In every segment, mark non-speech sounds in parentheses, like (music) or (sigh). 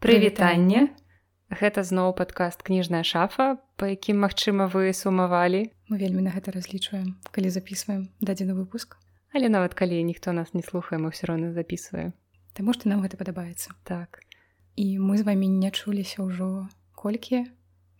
прывітанне. Гэта зноў падкаст кніжная шафа па якім магчыма вы сумавалі. Мы вельмі на гэта разлічваем калі записываем дадзены выпуск. Але нават калі ніхто нас не слухае мы все роўно записываем Таму што нам гэта падабаецца. Так. І мы з вамі не чуліся ўжо колькі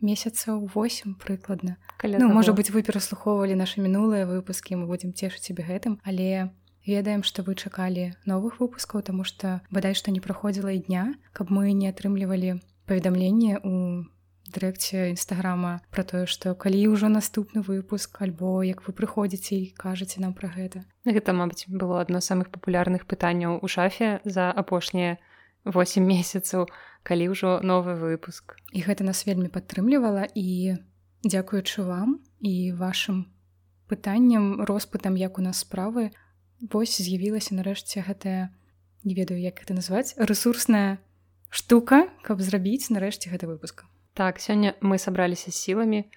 месяцаў 8 прыкладна. Каля Ну можа быть вы пераслухоўвалі нашы мінулыя выпускі мы будзем цешыць себе гэтым але ведаем што вы чакалі новых выпускаў тому што бадай што не праходзіла і дня каб мы не атрымлівалі паведамленне у дырэкце нстаграма про тое што калі ўжо наступны выпуск альбо як вы прыходзіце і кажаце нам пра гэта гэта мабыць было адно з самых папулярных пытанняў у шафе за апошнія 8 (laughs) месяцаў калі ўжо новы выпуск. І гэта нас вельмі падтрымлівала і дзякуючы вам і вашым пытанням роспытам як у нас справы вось з'явілася нарэшце гэтая не ведаю як это назваць рэсурсная штука каб зрабіць нарэшце гэта выпуска так сёння мы сабраліся сіламі.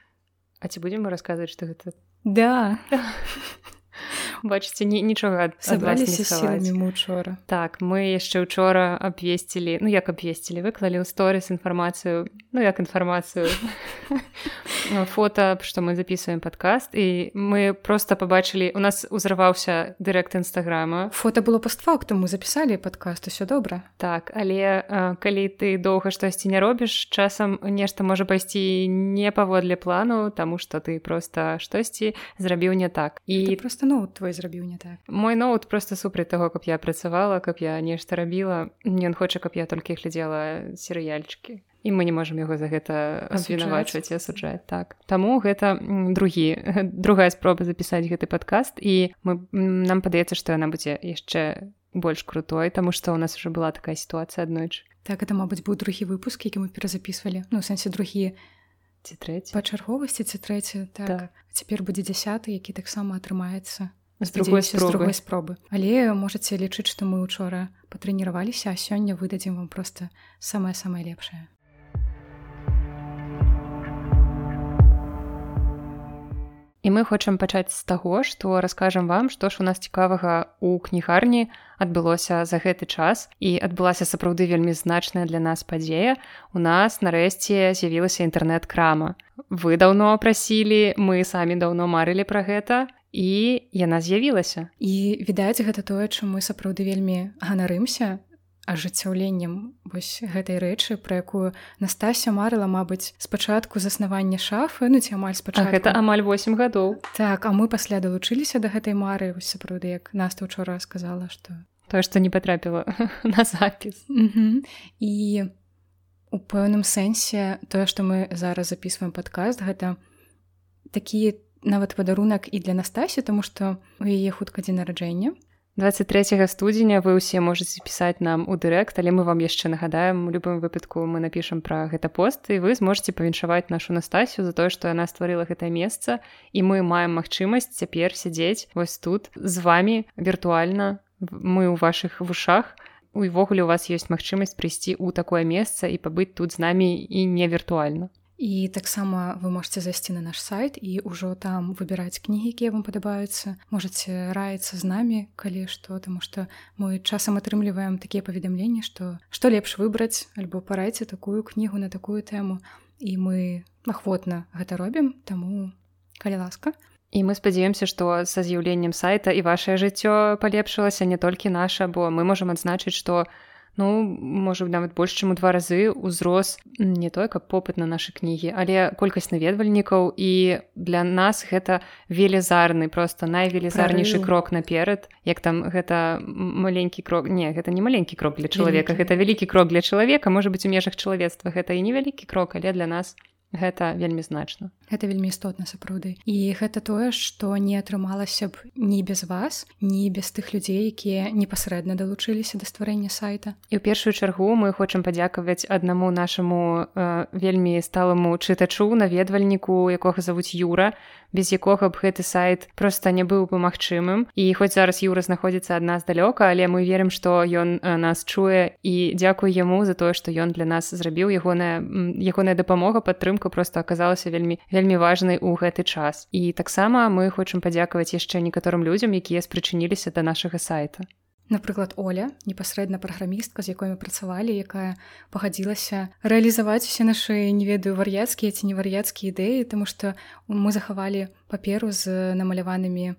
А ці будзем мы расказваць што гэта? Да (laughs) бачыце ні, нічога сабраліся сіламі мы учора Так мы яшчэ учора абвесцілі ну як абвесцілі выклалі ў сторыс інфармацыю ну як інфармацыю (laughs) фото што мы записываем падкаст. І мы просто побачылі у нас узрываўся дырэкт нстаграма фото было постфактум мы запісалі падкаст усё добра. Так але а, калі ты доўга штосьці не робіш часам нешта можа пайсці не паводле плану таму што ты просто штосьці зрабіў не так. І і просто ну твой зрабіў не так? Мой ноут просто супраць таго каб я працавала каб я нешта рабіла. Ён хоча каб я толькі глядзела серыяльчыкі. І мы не можам яго за гэта абвінавачваць і асуджаць так. Таму гэта другі (laughs) другая спроба запісаць гэты падкаст. І мы нам падаецца што яна будзе яшчэ больш крутой таму што ў нас уже была такая сітуацыя аднойчы. Так это мабыць быў другі выпуск які мы перазапісвалі. Ну сэнсе другі ці трэці? па чарговасці ці трэці так, Так. так. цяпер будзе дзясяты які таксама атрымаецца з другой Спадзяюся, з другой спробы. Спробы але можаце лічыць што мы учора патрэніраваліся а сёння выдадзім вам просто самае самае лепшае І мы хочам пачаць з таго, што раскажам вам, што ж у нас цікавага ў кнігарні адбылося за гэты час. І адбылася сапраўды вельмі значная для нас падзея. У нас нарэшце з'явілася інтэрнэт-крама. Вы даўно прасілі, мы самі даўно марылі пра гэта і яна з'явілася. і відаць гэта тое чым мы сапраўды вельмі ганарымся ажыццяўленнем вось гэтай рэчы пра якую Настася марыла Мабыць спачатку заснавання шафы ну ці амаль А спачатку гэта амаль 8 гадоў. так а мы пасля далучыліся да гэтай мары вось сапраўды як Наста учора сказала што Тое, што не патрапіла (laughs) на запіс. Мгм. і у пэўным сэнсе тое што мы зараз записываем падкаст гэта такі нават падарунак і для Настасі тому што у яе хутка дзень нараджэння 23 студзеня вы ўсе можете пісаць нам у дырэкт але мы вам яшчэ нагадаем у любым выпадку мы напішам пра гэта пост і вы зможете павіншаваць нашу настасію за тое што яна стварыла гэтае месца і мы маем магчымасць цяпер сядзець вось тут з вами віртуальна мы ў ваших вушах. Увогуле у вас ёсць магчымасць прыйсці ў такое месца і пабыць тут з намі і не віртуальна і таксама вы можете зайсці на наш сайт і ўжо там выбіраць кнігі якія вам падабаюцца можете раіцца з намі калі што таму што мы часам атрымліваем такія паведамленні што што лепш выбраць альбо парайце такую кнігу на такую тэму і мы ахвотна гэта робім таму калі ласка. І мы спадзяёмся, што са з'яўленнем сайта і вашае жыццё палепшылася не толькі наша, бо мы можам адзначыць, што ну можа нават больш чым у два разы ўзрос не тое каб попыт на нашы кнігі, але колькасць наведвальнікаў і для нас гэта велізарны просто найвелізарнейшы крок наперад. Як там гэта маленькі крок не гэта не маленькі крок для чалавека гэта вялікі крок для чалавека можа быць у межах чалавецтва гэта і невялікі крок але для нас гэта вельмі значна Гэта вельмі істотна сапраўды. І гэта тое, што не атрымалася б ні без вас, ні без тых людзей, якія непасрэдна далучыліся да стварэння сайта. І ў першую чаргу мы хочам падзякаваць аднаму нашаму э, вельмі сталаму чытачу наведвальніку якога завуць юра без якога б гэты сайт проста не быў бы магчымым і хоць зараз юра знаходзіцца ад нас далёка але мы верым што ён э, нас чуе і дзякуй яму за тое што ён для нас зрабіў ягоная ягоная дапамога падтрымка просто аказалася вельмі вельмі важнай у гэты час. І таксама мы хочам падзякаваць яшчэ некаторым людзям якія спрычыніліся да нашага сайта. Напрыклад Оля непасрэдна праграмістка з якой мы працавалі якая пагадзілася рэалізаваць усе нашы не ведаю вар'яцкія ці не вар'яцкія ідэі тому что мы захавалі паперу з намаляванымі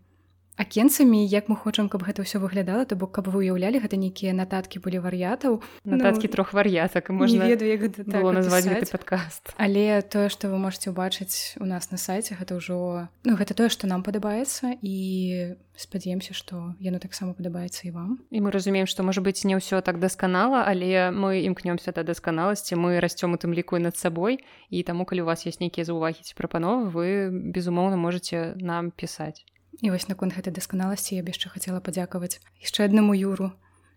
акенцамі як мы хочам каб гэта ўсё выглядала то бок каб вы уяўлялі гэта нейкія нататкі былі вар'ятаў. Нататкі ну, трох вар'ятак можна ведаю так назваць гэты падкаст. Але тое што вы можете ўбачыць у нас на сайце гэта ўжо ну гэта тое што нам падабаецца і спадзяемся што яно таксама падабаецца і вам. І мы разумеем што можа быць не ўсё так дасканала але мы імкнёмся да дасканаласці мы расцём у тым ліку над сабой і таму калі у вас есть нейкія заўвагі ці прапановы вы безумоўна можете нам пісаць І вось наконт гэтай дасканаласці я б яшчэ хацела падзякаваць яшчэ аднаму юру,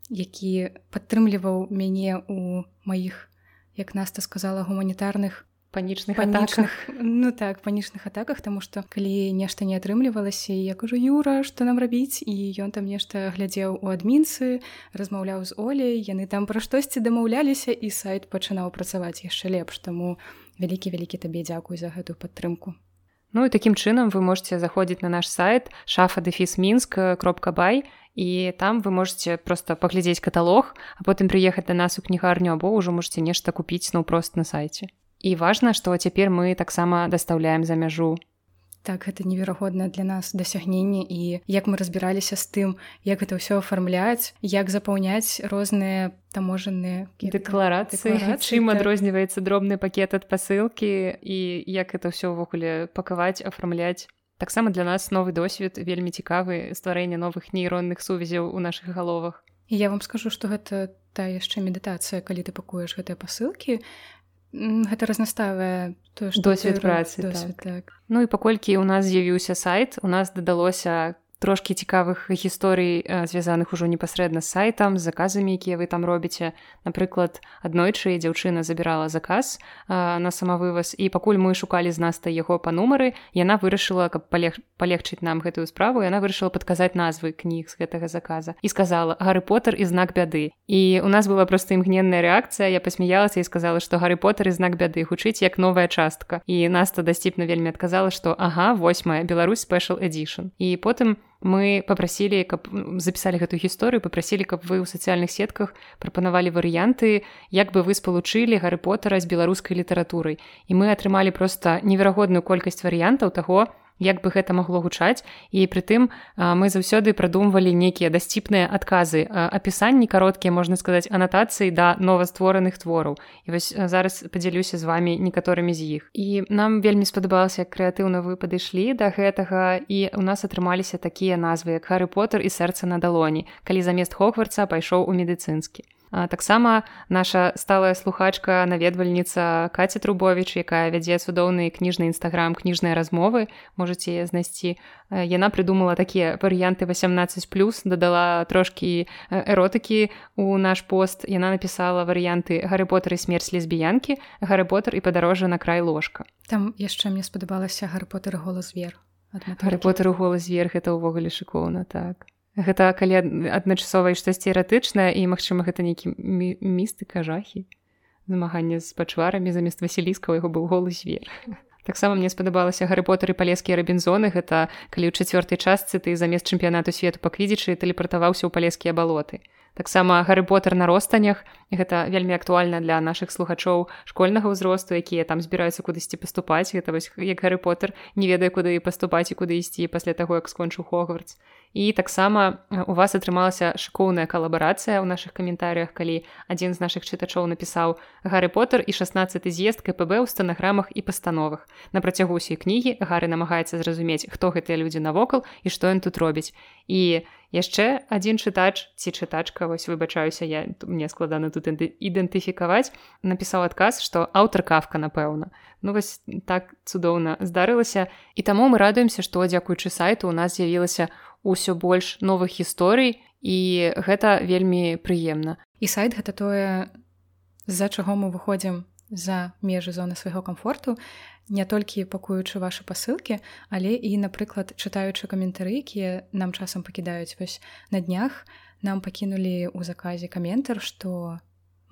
які падтрымліваў мяне ў маіх, як наста сказала гуманітарных панічных панічных ну так панічных атаках тому что калі нешта не атрымлівалася я кажу юра что нам рабіць? І ён там нешта глядзеў у адмінцы размаўляў з олей яны там пра штосьці дамаўляліся і сайт пачынаў працаваць яшчэ лепш. Таму вялікі вялікі табе дзякуй за гэтую падтрымку Ну і такім чынам вы можете заходзіць на наш сайт шафа дэфіс мінск кропка бай і там вы можете просто паглядзець каталог, а потым прыехаць да нас у кнігарню або ўжо можете нешта купіць наўпрост на сайце. І важна, што цяпер мы таксама дастаўляем за мяжу так гэта неверагодна для нас дасягненне і як мы разбіраліся з тым як гэта ўсё афармляць як запаўняць розныя таможаныя дэкларацыі чым так. адрозніваецца дробны пакет ад пасылкі і як это ўсё ўвогуле пакаваць афармляць таксама для нас новы досвед вельмі цікавы стварэнне новых нейронных сувязяў у наших галовах. І я вам скажу что гэта та яшчэ медытацыя калі ты пакуеш гэтыя пасылкі гэта разнастаўвае досвед працы так. так. Ну і паколькі ў нас з'явіўся сайт у нас дадалося трошкі цікавых гісторый звязаных ужо непасрэдна з сайтам з заказамі якія вы там робіце. Напрыклад аднойчы дзяўчына забірала заказ а, на самавываз і пакуль мы шукалі з наста яго па нумары яна вырашыла каб палег палегчыць нам гэтую справу яна вырашыла падказаць назвы кніг з гэтага заказа і сказала гары поттер і знак бяды і у нас была проста імгненная рэакцыя я пасмяялася і сказала што гары поттер і знак бяды гучыць як новая частка і наста дасціпна вельмі адказала што ага восьмая Беларусь спешл эдишн і потым у мы попросілі каб запісалі гэтую гісторыю попросілі каб вы ў сацыяльных сетках прапанавалі варыянты як бы вы спалучылі гары потара з беларускай літаратурай і мы атрымалі проста неверагодную колькасць варыянтаў таго як бы гэта магло гучаць. І прытым мы заўсёды прадумвалі нейкія дасціпныя адказы апісанні кароткія можна сказаць анатацыі да новаствораных твораў. І вось зараз падзялюся з вами некаторымі з іх. І нам вельмі спадабалася крэатыўна вы падышлі да гэтага і у нас атрымаліся такія назвы як Хары Потер і сэрца на далоні калі замест хохварца пайшоў у медыцынскі таксама наша сталая слухачка наведвальніца каця трубович якая вядзе цудоўны кніжны нстаграм кніжныя размовы можете знайсці. Яна прыдумала такія варыянты 18 плюс дадала трошкі эротыкі у наш пост. Яна напісала варыянты гары потары смерць лесбіянкі гары потар і падарожжа на край ложка там яшчэ мне спадабалася гары потары голас вер гары потары голас вверх это ўвогуле шыкоўна так гэта калі адначасова і штосьці эратычнае і магчыма гэта нейкі містыка жахі змагання з пачварамі замест васіліска яго быў голы звер. (laughs) Таксама мне спадабалася гары потары палескія рабінзоны гэта калі ў чацвёртай частцы ты замест чэмпіянату свету паквідзічы тэлепартаваўся ў палескія балоты таксама гары потар на ростанях. Гэта вельмі актуальна для наших слухачоў школьнага ўзросту якія там збіраюцца кудысьці паступаць. Гэта вось як гары потар не ведае куды паступаць і куды ісці пасля таго як скончыў хогвардс і таксама у вас атрымалася шыкоўная калабарацыя ў наших каментарях калі адзін з наших чытачоў напісаў гары потер і 16 з'езд кпб ў стэнаграмах і пастановах. На працягу ўсёй кнігі гары намагаецца зразумець хто гэтыя людзі навокал і што ён тут робіць. І яшчэ адзін чытач ці чытачка вось выбачаюся я мне складана тут ідэнтыфікаваць напісаў адказ што аўтар кафка напэўна. Ну вось так цудоўна здарылася. І таму мы радуемся што дзякуючы сайту у нас з'явілася ўсё больш новых гісторый і гэта вельмі прыемна. І сайт гэта тое з-за чаго мы выходзім за межы зоны свайго камфорту, не толькі пакуючы вашы пасылкі, але і, напрыклад, чытаючы каментары, якія нам часам пакідаюць вось на днях, нам пакінулі ў заказе каментар, што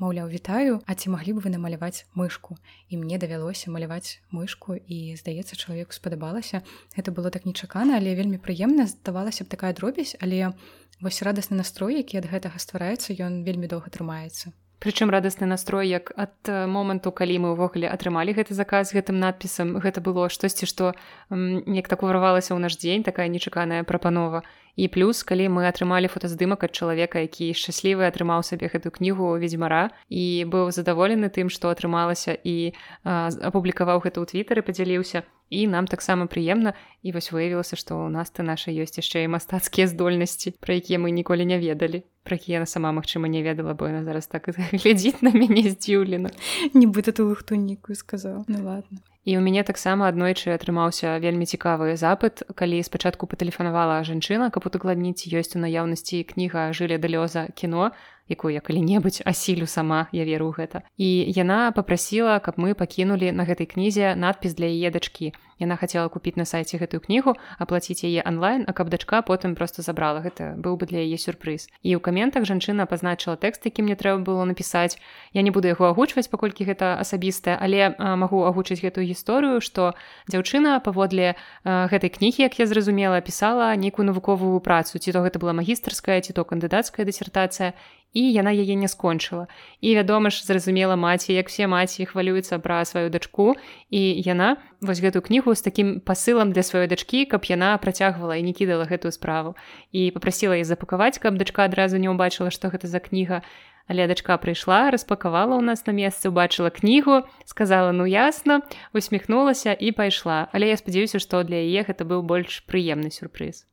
маўляў вітаю а ці маглі бы вы намаляваць мышку? І мне давялося маляваць мышку і здаецца чалавеку спадабалася. Это было так нечакана але вельмі прыемна здавалася б такая дробязь але вось радасны настрой які ад гэтага ствараецца ён вельмі доўга трымаецца Прычым радасны настрой як ад моманту калі мы ўвогуле атрымалі гэты заказ гэтым надпісам гэта было штосьці што як так уварвалася ў наш дзень такая нечаканая прапанова і плюс калі мы атрымалі фотаздымак ад чалавека які шчаслівы атрымаў сабе гэтую кнігу ведзьмара і быў задаволены тым што атрымалася і апублікаваў гэта ў твиттары падзяліўся і нам таксама прыемна і вось выявілася што ў нас ты наша ёсць яшчэ і мастацкія здольнасці пра якія мы ніколі не ведалі пра якія яна сама магчыма не ведала бо яна зараз так (laughs) глядзіць на мяне здзіўлена нібыта ты лухтунніку сказаў ну ладно і у мяне таксама аднойчы атрымаўся вельмі цікавы запыт. Калі спачатку патэлефанавала жанчына каб удакладніць ёсць у наяўнасці кніга жылі далёза кіно якую я калі-небудзь асілю сама я веру ў гэта. І яна попрасіла каб мы пакінулі на гэтай кнізе надпіс для яе дачкі. Яна хацела купіць на сайце гэтую кнігу аплаціць яе онлайн а каб дачка потым просто забрала. Гэта быў бы для яе сюрпрыз. І ў каментах жанчына пазначыла тэкст які мне трэба было напісаць. Я не буду яго агучваць паколькі гэта асабістае але магу агучыць гэтую гісторыю што дзяўчына паводле гэтай кнігі як я зразумела пісала нейкую навуковую працу. Ці то гэта была магістрская ці то кандыдацкая дысертацыя і яна яе не скончыла. І вядома ж зразумела маці як все маці хвалююцца пра сваю дачку і яна вось гэтую кнігу з такім пасылам для сваёй дачкі каб яна працягвала і не кідала гэтую справу. І попрасіла і запакаваць каб дачка адразу не ўбачыла што гэта за кніга. Але дачка прыйшла распакавала ў нас на месцы убачыла кнігу сказала ну ясна усміхнулася і пайшла. Але я спадзяюся што для яе гэта быў больш прыемны сюрпрыз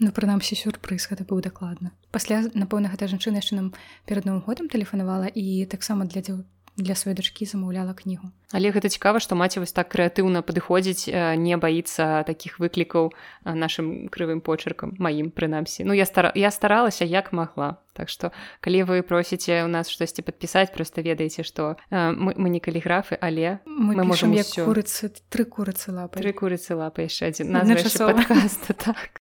Ну прынамсі сюрпрыз гэта быў дакладна. Пасля напэўна гэта жанчына яшчэ нам перад новым годам тэлефанавала і таксама для дзяў для сваёй дачкі замаўляла кнігу. Але гэта цікава, што маці вось так крэатыўна падыходзіць, не баіцца такіх выклікаў нашым крывым почеркам маім прынамсі. Ну я стар... я старалася як магла. Так што калі вы просіце ў нас штосьці падпісаць, проста ведаеце, што мы, мы не каліграфы, але мы, мы можам як курыцы тры курыцы лапы тры курыцы лапы яшчэ адзін (laughs) так.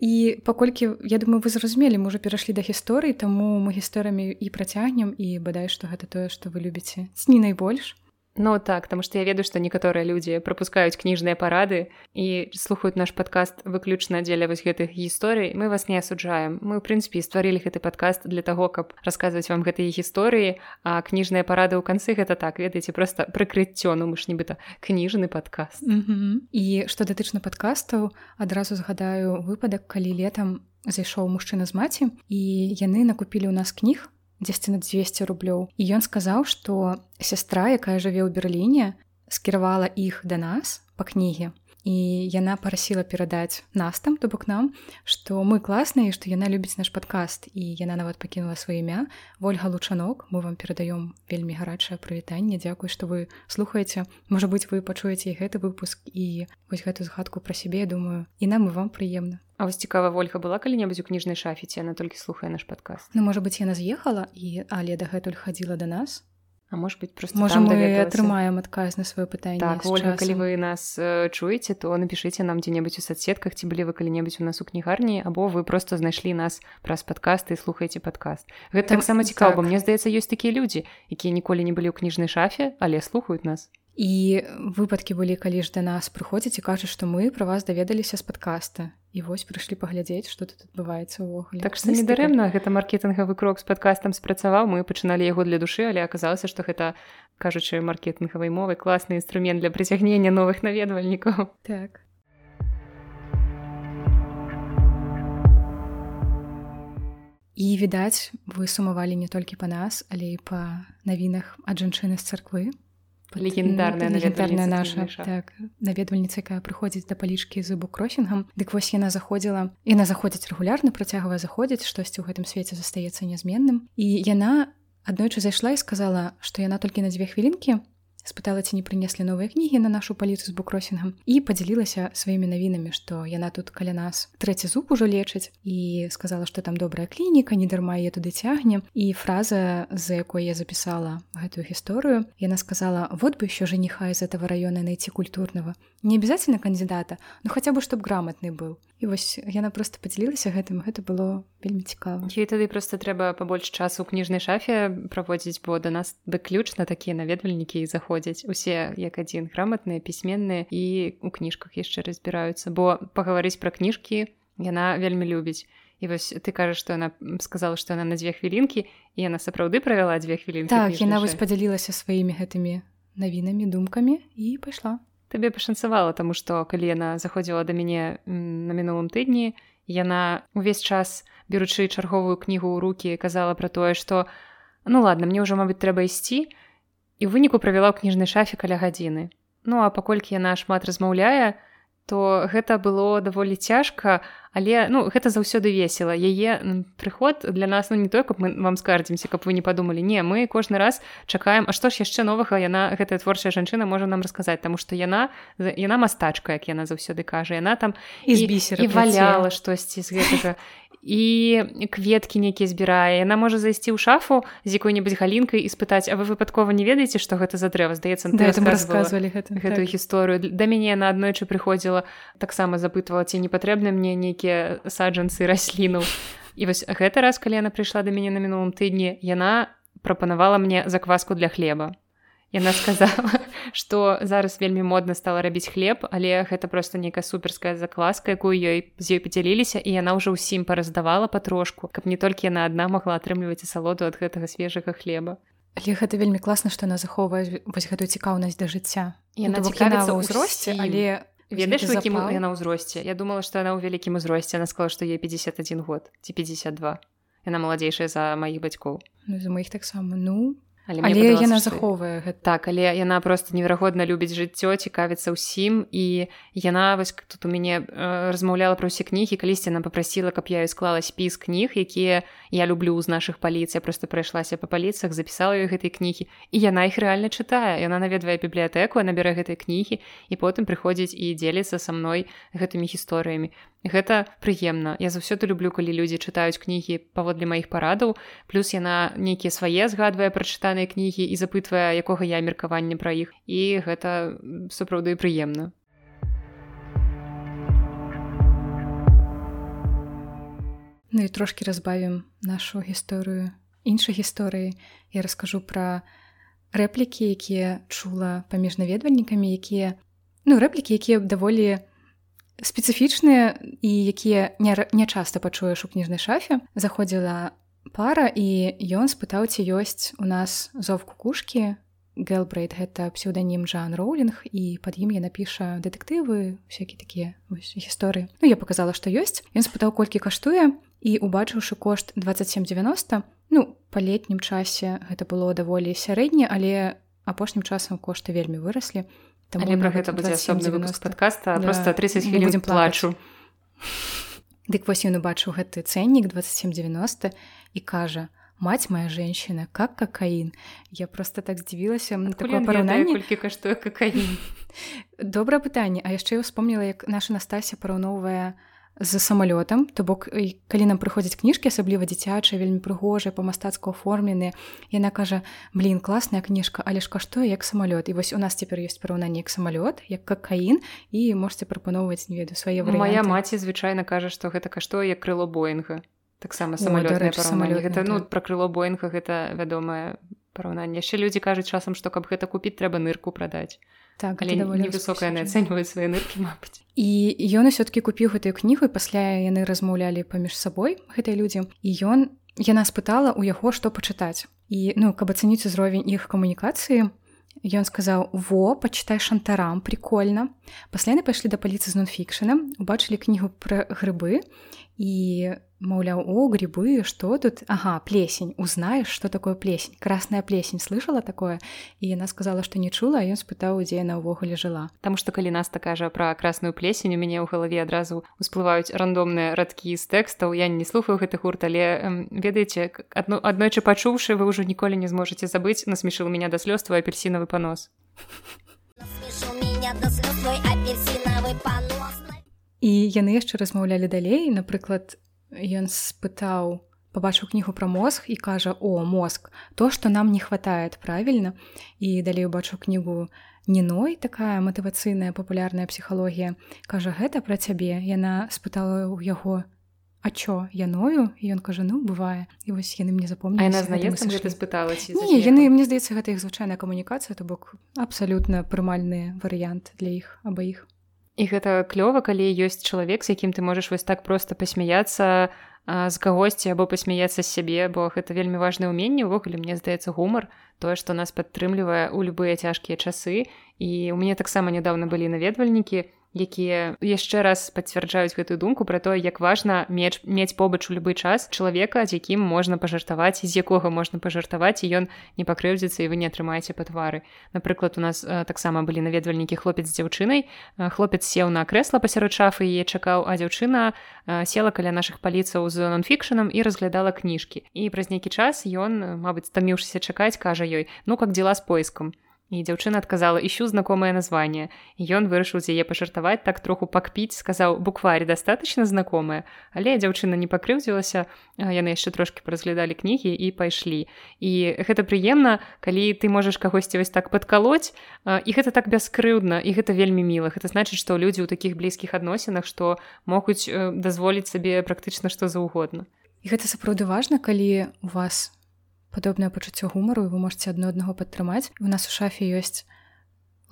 І паколькі я думаю вы зразумелі мы уже перайшлі да гісторыі таму мы гісторыямі і працягнем і бадай што гэта тое што вы любіце. Ні найбольш Ну так потому что я ведаю што некаторыя людзі пропускаюць кніжныя парады і слухаюць наш падкаст выключна дзеля вось гэтых гісторый мы вас не асуджаем мы ў прынцыпе стварылі гэты падкаст для таго каб расказваць вам гэтыя гісторыі а кніжныя парады ў канцы гэта так ведаеце просто прыкрыццё ну мы ж нібыта кніжны падкаст mm -hmm. і што датычна падкастаў адразу згадаю выпадак калі летом зайшоў мужчына з маці і яны накупілі ў нас кніг дзесьці на 200 рублёў і ён сказаў што сястра якая жыве ў берерліне скіравала іх да нас па кніге і яна парасіла перадаць нас там то бок нам што мы класныя што яна любіць наш падкаст і яна нават пакінула сваё імя. Ольга лучанок мы вам перадаём вельмі гарачае прывітанне. Дзякуй што вы слухаеце. Можа быць вы пачуеце гэты выпуск і вось гэту згадку пра сябе думаю і нам і вам прыемна. А вось цікава ольга была калі-небудзь у кніжнай шафеце яна толькі слухае наш падказ Ну можа быць яна з'ехала і але дагэтуль хадзіла да нас А может быть просто можа мы атрымаем адказ на сваё пытанне так, ольга, калі вы нас э, чуеце то напишитеце нам дзе-небудзь у соцсетках ці былі вы калі-небудзь у нас у кнігарні або вы просто знайшлі нас праз падкасты і слухаеце падкаст гэта таксама цікава так. мне здаецца ёсць такія людзі якія ніколі не былі ў кніжнай шафе але слухаюць нас і выпадкі былі калі ж да нас прыходзіць і кажуць што мы пра вас даведаліся з падкаста. І вось прыйшлі паглядзець што тут адбываецца ўвогуле. Так што недарэмна гэта маркетынгавы крок з падкастам спрацаваў. Мы пачыналі яго для душы але аказалася што гэта кажучы маркетынгавай мовы класны інструмент для прыцягнення новых наведвальнікаў. Так. І відаць вы сумавалі не толькі па нас але і па навінах ад жанчыны з царквы легендарная легендарная наша. Так наведвальніца якая прыходзіць да палічкі з букросінгам дык вось яна заходзіла і на заходзіць рэгулярна працягвае заходзіць штосьці ў гэтым свеце застаецца нязменным і яна аднойчы зайшла і сказала што яна толькі на дзве хвілінкі спытала ці не прынеслі новыя кнігі на нашу паліцу з букросінгам і падзялілася сваімі навінамі што яна тут каля нас трэці зуб ужо лечыць і сказала што там добрая клініка не дарма я туды цягне і фраза за якой я запісала гэтую гісторыю яна сказала вот бы еще женіха из этого района найти культурного. Не обязательно кандидата но хотя бы чтоб грамотны быў і вось яна просто подзялілася гэтым гэта было вельмі цікава. І тады просто трэба пабольш часу у кніжнай шафе праводзіць бо да нас бы ключ на такія наведвальнікі і заход ходзяць усе як адзін граматныя пісьменныя і у кніжках яшчэ разбіраюцца. Бо пагаварыць пра кніжкі яна вельмі любіць. І вось ты кажаш што яна сказала што яна на дзве хвілінкі і яна сапраўды правяла дзве хвілінкі так яна вось падзялілася сваімі гэтымі навінамі думкамі і пайшла. Табе пашанцавала таму што калі яна заходзіла да мяне на мінулым тыдні яна увесь час беручы чарговую кнігу ў рукі казала пра тое што ну ладно мне ўжо мабыць трэба ісці і ў выніку правяла ў кніжнай шафе каля гадзіны. Ну а паколькі яна шмат размаўляе то гэта было даволі цяжка але ну гэта заўсёды весела. Яе прыход для нас ну не той каб мы вам скардзімся каб вы не падумалі. Не мы кожны раз чакаем А што ж яшчэ новага яна гэтая творчая жанчына можа нам расказаць? Таму што яна яна мастачка як яна заўсёды кажа. Яна там і з бісера валяла штосьці з гэтага (laughs) і кветкі нейкія збірае яна можа зайсці ў шафу з якой-небудзь галінкай і спытаць А вы выпадкова не ведаеце што гэта за дрэва здаецца да, рассказывалі гэта, гэтую так. гісторыю. Да мяне на аднойчы прыходзіла таксама запытвала ці не патрэбны мне нейкія саджанцы расліну і вось гэты раз калі яна прыйшла да мяне на мінулым тыдні яна прапанавала мне закваску для хлеба Яна сказала, (laughs) што зараз вельмі модна стала рабіць хлеб, але гэта проста нейкая суперская закласка, якую ёй з ёй падзяліліся і яна ўжо ўсім параздавала патрошку, каб не толькі яна адна могла атрымліваць асалоду ад гэтага свежага хлеба. Але гэта вельмі класна, што яна захоўвае вось гэтую цікаўнасць да жыцця. Яна цікавіцца ўзросце, але ведаеш якім яна ўзросце. Я думала, што яна ў вялікім узросце, она сказала, што ей 51 год ці 52. Яна маладзейшая за маіх бацькоў. Ну, за маіх таксама ну але, але яна захоўвае гэта. Так але яна просто неверагодна любіць жыццё цікавіцца ўсім. І яна вось тут у мяне э, размаўляла пра ўсе кнігі. Калісьці она попрасіла каб я склала спіс кніг якія я люблю з наших паліцый. Просто прайшлася по паліцах запісала ёй гэтай кнігі. І яна іх рэальна чытае. Яна наведвае бібліятэку набярэ гэтай кнігі. І потым прыходзіць і дзеліцца са мной гэтымі гісторыямі гэта прыемна. Я заўсёды люблю калі людзі чытаюць кнігі паводле маіх парадаў. Плюс яна нейкія свае згадвае прачытаныя чытаныя кнігі і запытвае якога я меркавання пра іх. І гэта сапраўды прыемна. Ну і трошки разбавім нашу гісторыю іншай гісторыі. Я раскажу пра рэплікі якія чула паміж наведвальнікамі якія ну рэплікі якія даволі спецыфічныя і якія не часта пачуеш у кніжнай шафе заходзіла пара і ён спытаў ці ёсць у нас зов кукушкі. Гелбрейт гэта псеўданім Жан Роулінг і пад ім я напіша дэтэктывы всякие такія гісторыі. Ну я показала што ёсць. Ён спытаў колькі каштуе і убачыўшы кошт 2790 ну па летнім часе гэта было даволі сярэдне але апошнім часам кошты вельмі выраслі там про гэта будзе асобны выпуск подкаста да, просто 30 хвілін плачу. Дык вось ён убачыў гэты цэннік 2790 і кажа мать моя женщина как кокаін я просто так здзівілася параўнанне каштуе кокаін (laughs) добра пытанне а яшчэ я вспомніла як наша Настасья параўноўвае з самалётам то бок калі нам прыходзяць кніжкі асабліва дзіцячыя вельмі прыгожыя па-мастацку оформленыя яна кажа блин класная кніжка але ж каштуе як самалёт і вось у нас цяпер ёсць параўнанне як самалёт як кокаін і можете прапаноўваць не веду свае моя маці звычайна кажа што гэта каштуе як крыло боинга. Таксама самолетное самолет гэта ну пра крыло боинга гэта вядомае параўнанне. Яшчэ людзі кажуць часам што каб гэта купіць трэба нырку прадаць так але невысокая не ацэньваюць свае ныркі мабыць і ён усё-кі купіў гэтую кнігу і пасля яны размаўлялі паміж сабой гэтай людзі і ён яна спытала у яго што пачытаць і ну каб ацаніць узровень іх камунікацыі Ён сказаў во пачытай шантарам прикольно пасля яны пайшлі да паліцы з нонфікшаном убачылі кнігу пра грыбы і маўляў о грибы что тут? Ага плесень. Узнаешь что такое плесень. Красная плесень. Слышала такое? І яна сказала что не чула ён спытаў дзе яна ўвогуле жыла там что калі нас такажа про красную плесень у мяне ў галаве адразу усплываюць рандомныя радкі з тэкстаў я не слухаю гэты гурт але ведаеце адну аднойчы пачуўшы вы ўжо ніколі не зможаце забыць насмешыў меня да слёз твой апельсінавы панос і яны яшчэ размаўлялі далей. Напрыклад ён спытаў побачыў кнігу пра мозг і кажа о мозг то что нам не хватает правильно і далей убачыў кнігу неной такая матывацыйная папулярная псіхалогія. Кажа гэта пра цябе яна спытала ў яго а чё я ною? І ён кажа ну бывае і вось яны мне запомнілі спытала не, яны мне здаецца гэта іх звычайная камунікацыя то бок абсалютна прымальны варыянт для іх абаіх і гэта клёва калі ёсць чалавек з якім ты можаш вось так просто пасмяяцца з кагосьці або пасмяяцца з сябе бо гэта вельмі важнае ўменне. Ўвогуле мне здаецца гумар тое што нас падтрымлівае ў любыя цяжкія часы. І у мяне таксама нядаўна былі наведвальнікі якія яшчэ раз пацвярджаюць гэтую думку пра тое як важна меч мець побач у любы час чалавека з якім можна пажартаваць з якога можна пажартаваць і ён не пакрыўдзіцца і вы не атрымаеце па твары напрыклад у нас таксама былі наведвальнікі хлопец з дзяўчынай. Хлопец сеў на крэсла пасярод шафы яе чакаў а дзяўчына села каля наших паліцаў з нонфікшаном і разглядала кніжкі. І праз нейкі час ён мабыць стаміўшыся чакаць кажа ёй ну как дзела з поиском І дзяўчына адказала ищу знакомое название. Ён вырашыў з яе пажартаваць так троху пакпіць, сказаў букварь дастаточно знакомая, але дзяўчына не пакрыўдзілася, яны яшчэ трошки паразглядалі кнігі і пайшлі. І гэта прыемна, калі ты можаш кагосьці вось так падкалоць і гэта так бяскрыўдна і гэта вельмі міла. Гэта значыць, што людзі ў такіх блізкіх адносінах, што могуць дазволіць сабе практычна што заўгодна. І гэта сапраўды важна, калі у вас падобнае пачуццё гумару і вы можете адно аднаго падтрымаць. У нас у шафе ёсць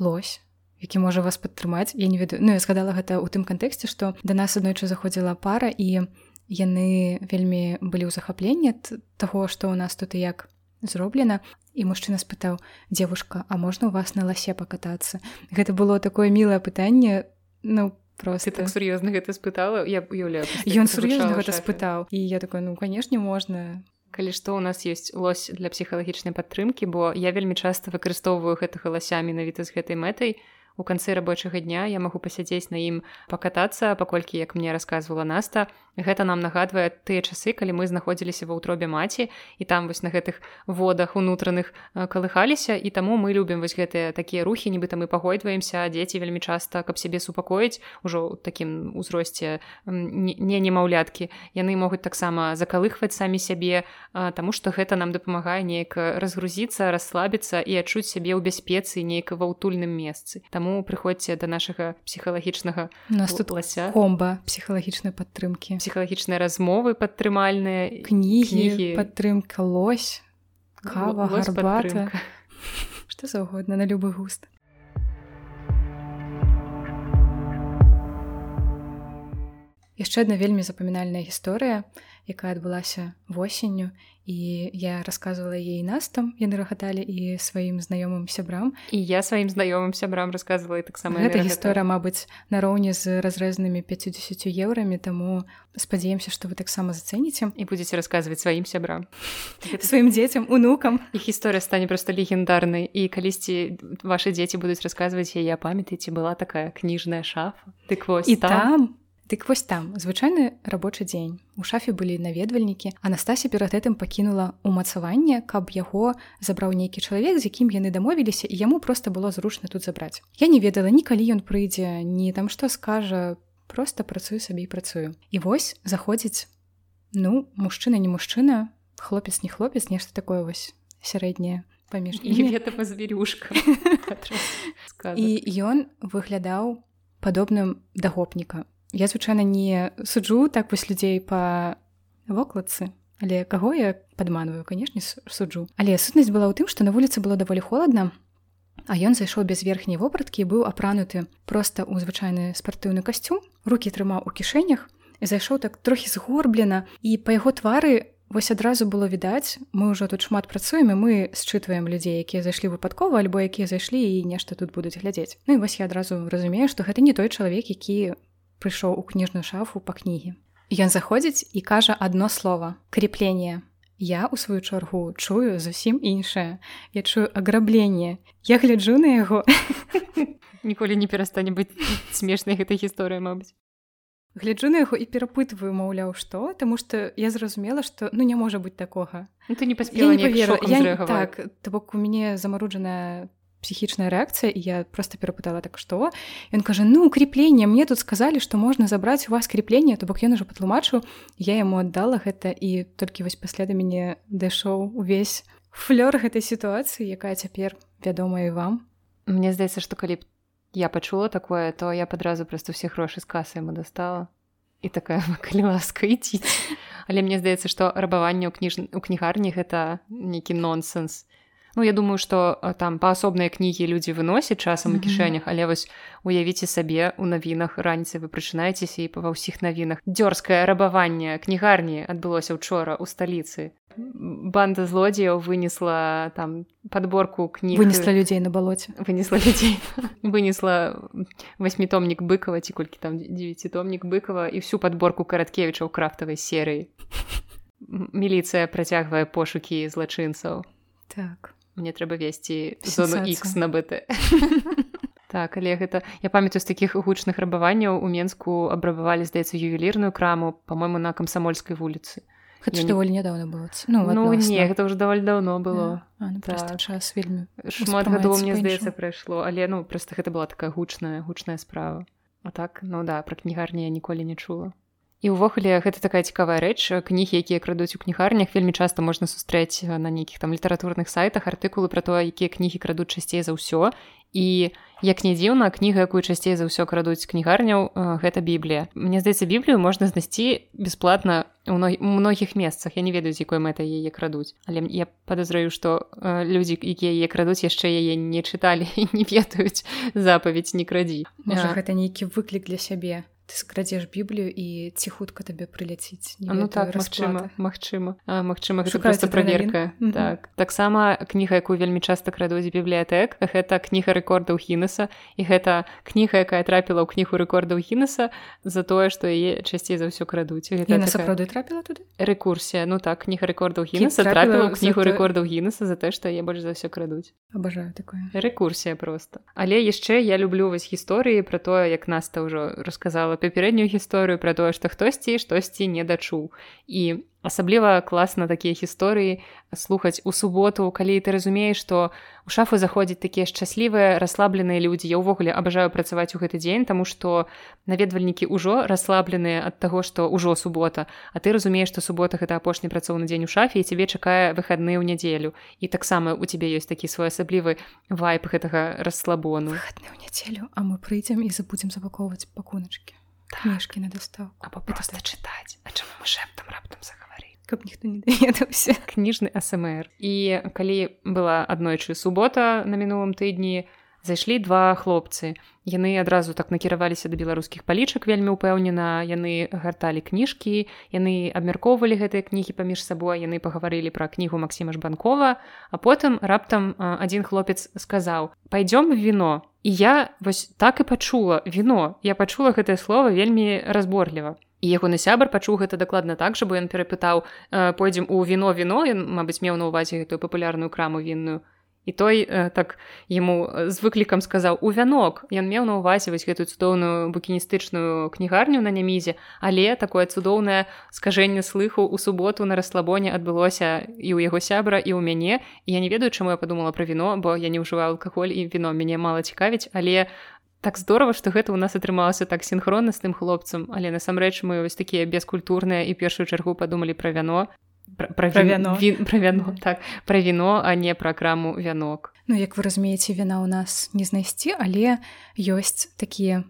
лось які можа вас падтрымаць. Я не ведаю. Ну я згадала гэта ў тым кантэксце што да нас аднойчы заходзіла пара і яны вельмі былі ў захапленні таго што ў нас тут і як зроблена. І мужчына спытаў девушка а можна у вас на ласе пакатацца? Гэта было такое мілае пытанне ну просто. Так сур'ёзна гэта спытала? Я уяўляю ён сур'ёзна гэта спытаў. І я такой ну канешне можна калі што ў нас ёсць лось для псіхалагічнай падтрымкі бо я вельмі часта выкарыстоўваю гэтага ласямі навіта з гэтай мэтай у канцы рабочага дня я магу пасядзець на ім пакатацца паколькі як мне рассказывала наста гэта нам нагадвае тыя часы калі мы знаходзіліся ва ўтробе маці і там вось на гэтых водах унутраных калыхаліся і таму мы любім вось гэтыя такія рухі нібыта мы пагойдваемся дзеці вельмі часта каб сябе супакоіць ужо такім узросце не немаўляткі яны могуць таксама закалыхваць самі сябе таму што гэта нам дапамагае неяк разгрузіцца расслабіцца і адчуць сябе ў бяспецы нейка ва ўтульным месцы. Там таму прыходзьце да нашага псіхалагічнага наступлася комба псіхалагічнай падтрымкі. Псіхалагічныя размовы падтрымальныя кнігі падтрымка лось кава гарбата. (laughs) што заўгодна на любы густ. Яшчэ адна вельмі запамінальная гісторыя якая адбылася восенню і я рассказывала ей нас там яны рагаталі і сваім знаёмым сябрам. І я сваім знаёмым сябрам рассказывала таксама гэта гісторыя Мабыць нароўні з разрэзнымі 50 еўрамі таму спадзяемся што вы таксама зацэніце. І будзеце расказваць сваім сябрам. (laughs) Сваім дзецям унукам. (laughs) І гісторыя стане проста легендарнай і калісьці ваши дзеці будуць расказваць яе памятаеце была такая кніжная шафа. Дык вось і там, там Дык вось там звычайны рабочы дзень. У шафе былі наведвальнікі. Анастасія перад гэтым пакінула ўмацаванне, каб яго забраў нейкі чалавек, з якім яны дамовіліся і яму проста было зручна тут забраць. Я не ведала ні калі ён прыйдзе, ні там што скажа, просто працую сабе і працую. І вось заходзіць ну мужчына не мужчына, хлопец не хлопец, нешта такое вось сярэдняе паміж звярюшка і (laughs) ён выглядаў падобным да гопніка я звычайна не суджу так вось людзей па вокладцы але каго я падманваю? Канешне суджу. Але сутнасць была ў тым што на вуліцы было даволі холодна а ён зайшоў без верхняй вопраткі быў апрануты проста ў звычайны спартыўны касцюм руки трымаў у кішэнях зайшоў так трохі згорблена і па яго твары вось адразу было відаць мы ўжо тут шмат працуем і мы счытваем людзей якія зайшлі выпадкова альбо якія зайшлі і нешта тут будуць глядзець. Ну і вось я адразу разумею што гэта не той чалавек які прыйшоў у кніжную шафу па кнігі. Ён заходзіць і кажа адно слово крепленне. Я у сваю чаргу чую зусім іншае. Я чую аграбленне. Я гляджу на яго. (laughs) Ніколі не перастане быць смешнай гэтай гісторыя, мабыць. Гляджу на яго і перапытваю, маўляў, што, Таму што я зразумела, што ну не можа быць такога. Ну, ты не паспела не паверу я, так, То бок у мяне замаруджаная психічная рэакцыя і я просто перапытала так што ён кажа ну укрепленне мне тут сказалі што можна забраць у вас крепленне то бок ён ужо патлумачыў я яму аддала гэта і толькі вось пасля да мяне дайшоў увесь флёр гэтай сітуацыі якая цяпер вядомая вам. Мне здаецца што калі б я пачула такое то я падразу проста ўсе грошы з касы яму дастала. І такая калі ласка ідзіць але мне здаецца што рабаванне ў кніж у кнігарні гэта нейкі нонсенс Ну я думаю што там паасобныя кнігі людзі выносяць часам у кішэнях але вось уявіце сабе у навінах раніцай вы прачынаецеся і па ва ўсіх навінах дзёрзкае рабаванне кнігарні адбылося учора ў сталіцы банда злодзеяў вынесла там подборку кніг вынесла людзей на балоце вынесла людзей (laughs) вынесла восьмітомнік быкова ці колькі там девятитомнік быкова і всю подборку караткевіча ў крафтавай серыі міліцыя працягвае пошукі злачынцаў так мне трэба весці зону X на бт (laughs) так але гэта я памятаю з такіх гучных рабаванняў у менску абрабавалі здаецца ювелірную краму по-мойму на камсамольскай вуліцы Гэта ж даволі нядаўна было. Ну, ну не гэта ўжо даволі даўно было. А, ну, так. час вельмі шмат гадоў мне здаецца прайшло але ну просто гэта была такая гучная гучная справа. А так ну да пра кнігарні я ніколі не чула і ўвогуле гэта такая цікавая рэч кнігі якія крадуць у кнігарнях вельмі часта можна сустрэць на нейкіх там літаратурных сайтах артыкулы пра тое якія кнігі крадуць часцей за ўсё. І як не дзіўна кніга якую часцей за ўсё крадуць кнігарняў гэта біблія. Мне здаецца біблію можна знайсці бясплатна у многіх месцах. Я не ведаю з якой мэтай яе крадуць. Але я падазраю што людзі якія яе крадуць яшчэ яе не чыталі (laughs) і не ведаюць. Запаведь не крадзі гэта нейкі выклік для сябе ты скрадзеш біблію і ці хутка табе прыляціць ну так магчыма Мачыма Мачыма просто праверка так. Таксама кніга якую вельмі часта крадуць бібліятэк гэта кніга рэкордаў хінеса і гэта кніга якая трапіла ў кнігу рэкордаў хінеса за тое што яе часцей за ўсё крадуць. Сапраўды трапіла туды? Рэкурсія ну так кніга рэкордаў хінеса трапіла ў кнігу рэкордаў гінеса за тое што я больш за ўсё крадуць. Абажаю такое. Рэкурсія просто. Але яшчэ я люблю вось гісторыі пра тое як наста ўжо расказала рассказала папярэднюю гісторыю пра тое што хтосьці штосьці не дачуў. І асабліва класна такія гісторыі слухаць у суботу калі ты разумееш што у шафу заходзяць такія шчаслівыя расслабленыя людзі. Я ўвогуле абажаю працаваць у гэты дзень таму што наведвальнікі ўжо расслабленыя ад таго што ўжо субота. А ты разумееш што субота гэта апошні працоўны дзень у шафе і цябе чакае выхадны ў нядзелю. І таксама у цябе ёсць такі своеасаблівы вайп гэтага расслабону. Выхадны ў нядзелю а мы прыйдзем і забудзем забакоўваць пакуначкі кніжкі на дастаў або проста чытаць А чаму мы шэптам раптам загаварылі каб ніхто не даведаўся (laughs) кніжны асмр і калі была аднойчы субота на мінулым тыдні зайшлі два хлопцы. Яны адразу так накіраваліся да беларускіх палічак вельмі ўпэўнена яны гарталі кніжкі яны абмяркоўвалі гэтыя кнігі паміж сабой яны пагаварылі пра кнігу Масіма жбанкова а потым раптам адзін хлопец сказаў пойдём віно і я вось так і пачула віно я пачула гэтае слово вельмі разборліва. Ягоны сябар пачуў гэта дакладна так жа бо ён перапытаў пойдзем у віно віно? Ён мабыць меў на увазе гэтую папулярную краму вінную і той э, так яму з выклікам сказаў у вянок ён меў на увазе вось гэтую цудоўную букіністычную кнігарню на нямізе. Але такое цудоўнае скажэнне слыху у суботу на расслабоне адбылося і ў яго сябра і ў мяне. І я не ведаю чаму я подумала пра віно бо я не ўжываю алкаголь і віно мяне мала цікавіць. Але так здорово што гэта ў нас атрымалася так синхронна з тым хлопцам. Але насамрэч мы вось такія бескультурныя і першую чаргу падумалі пра вяно пра вяно пра вяно так. Пра віно а не праграму вянок Ну як вы разумееце віна ў нас не знайсці але ёсць такія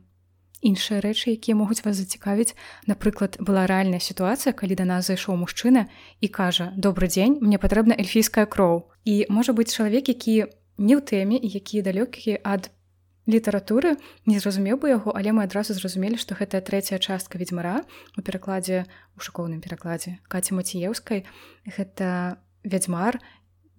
іншыя рэчы якія могуць вас зацікавіць напрыклад была рэальная сітуацыя калі да нас зайшоў мужчына і кажа добрый дзень мне патрэбна эльфійская кроў і можа быць чалавек які не ў тэме і якія далёкія ад літаратуры не зразумеў бы яго але мы адразу зразумелі што гэтая трэцяя частка ведьзьмара у перакладзе у шыкоўным перакладзе каці маціеўскай гэта вядзьмар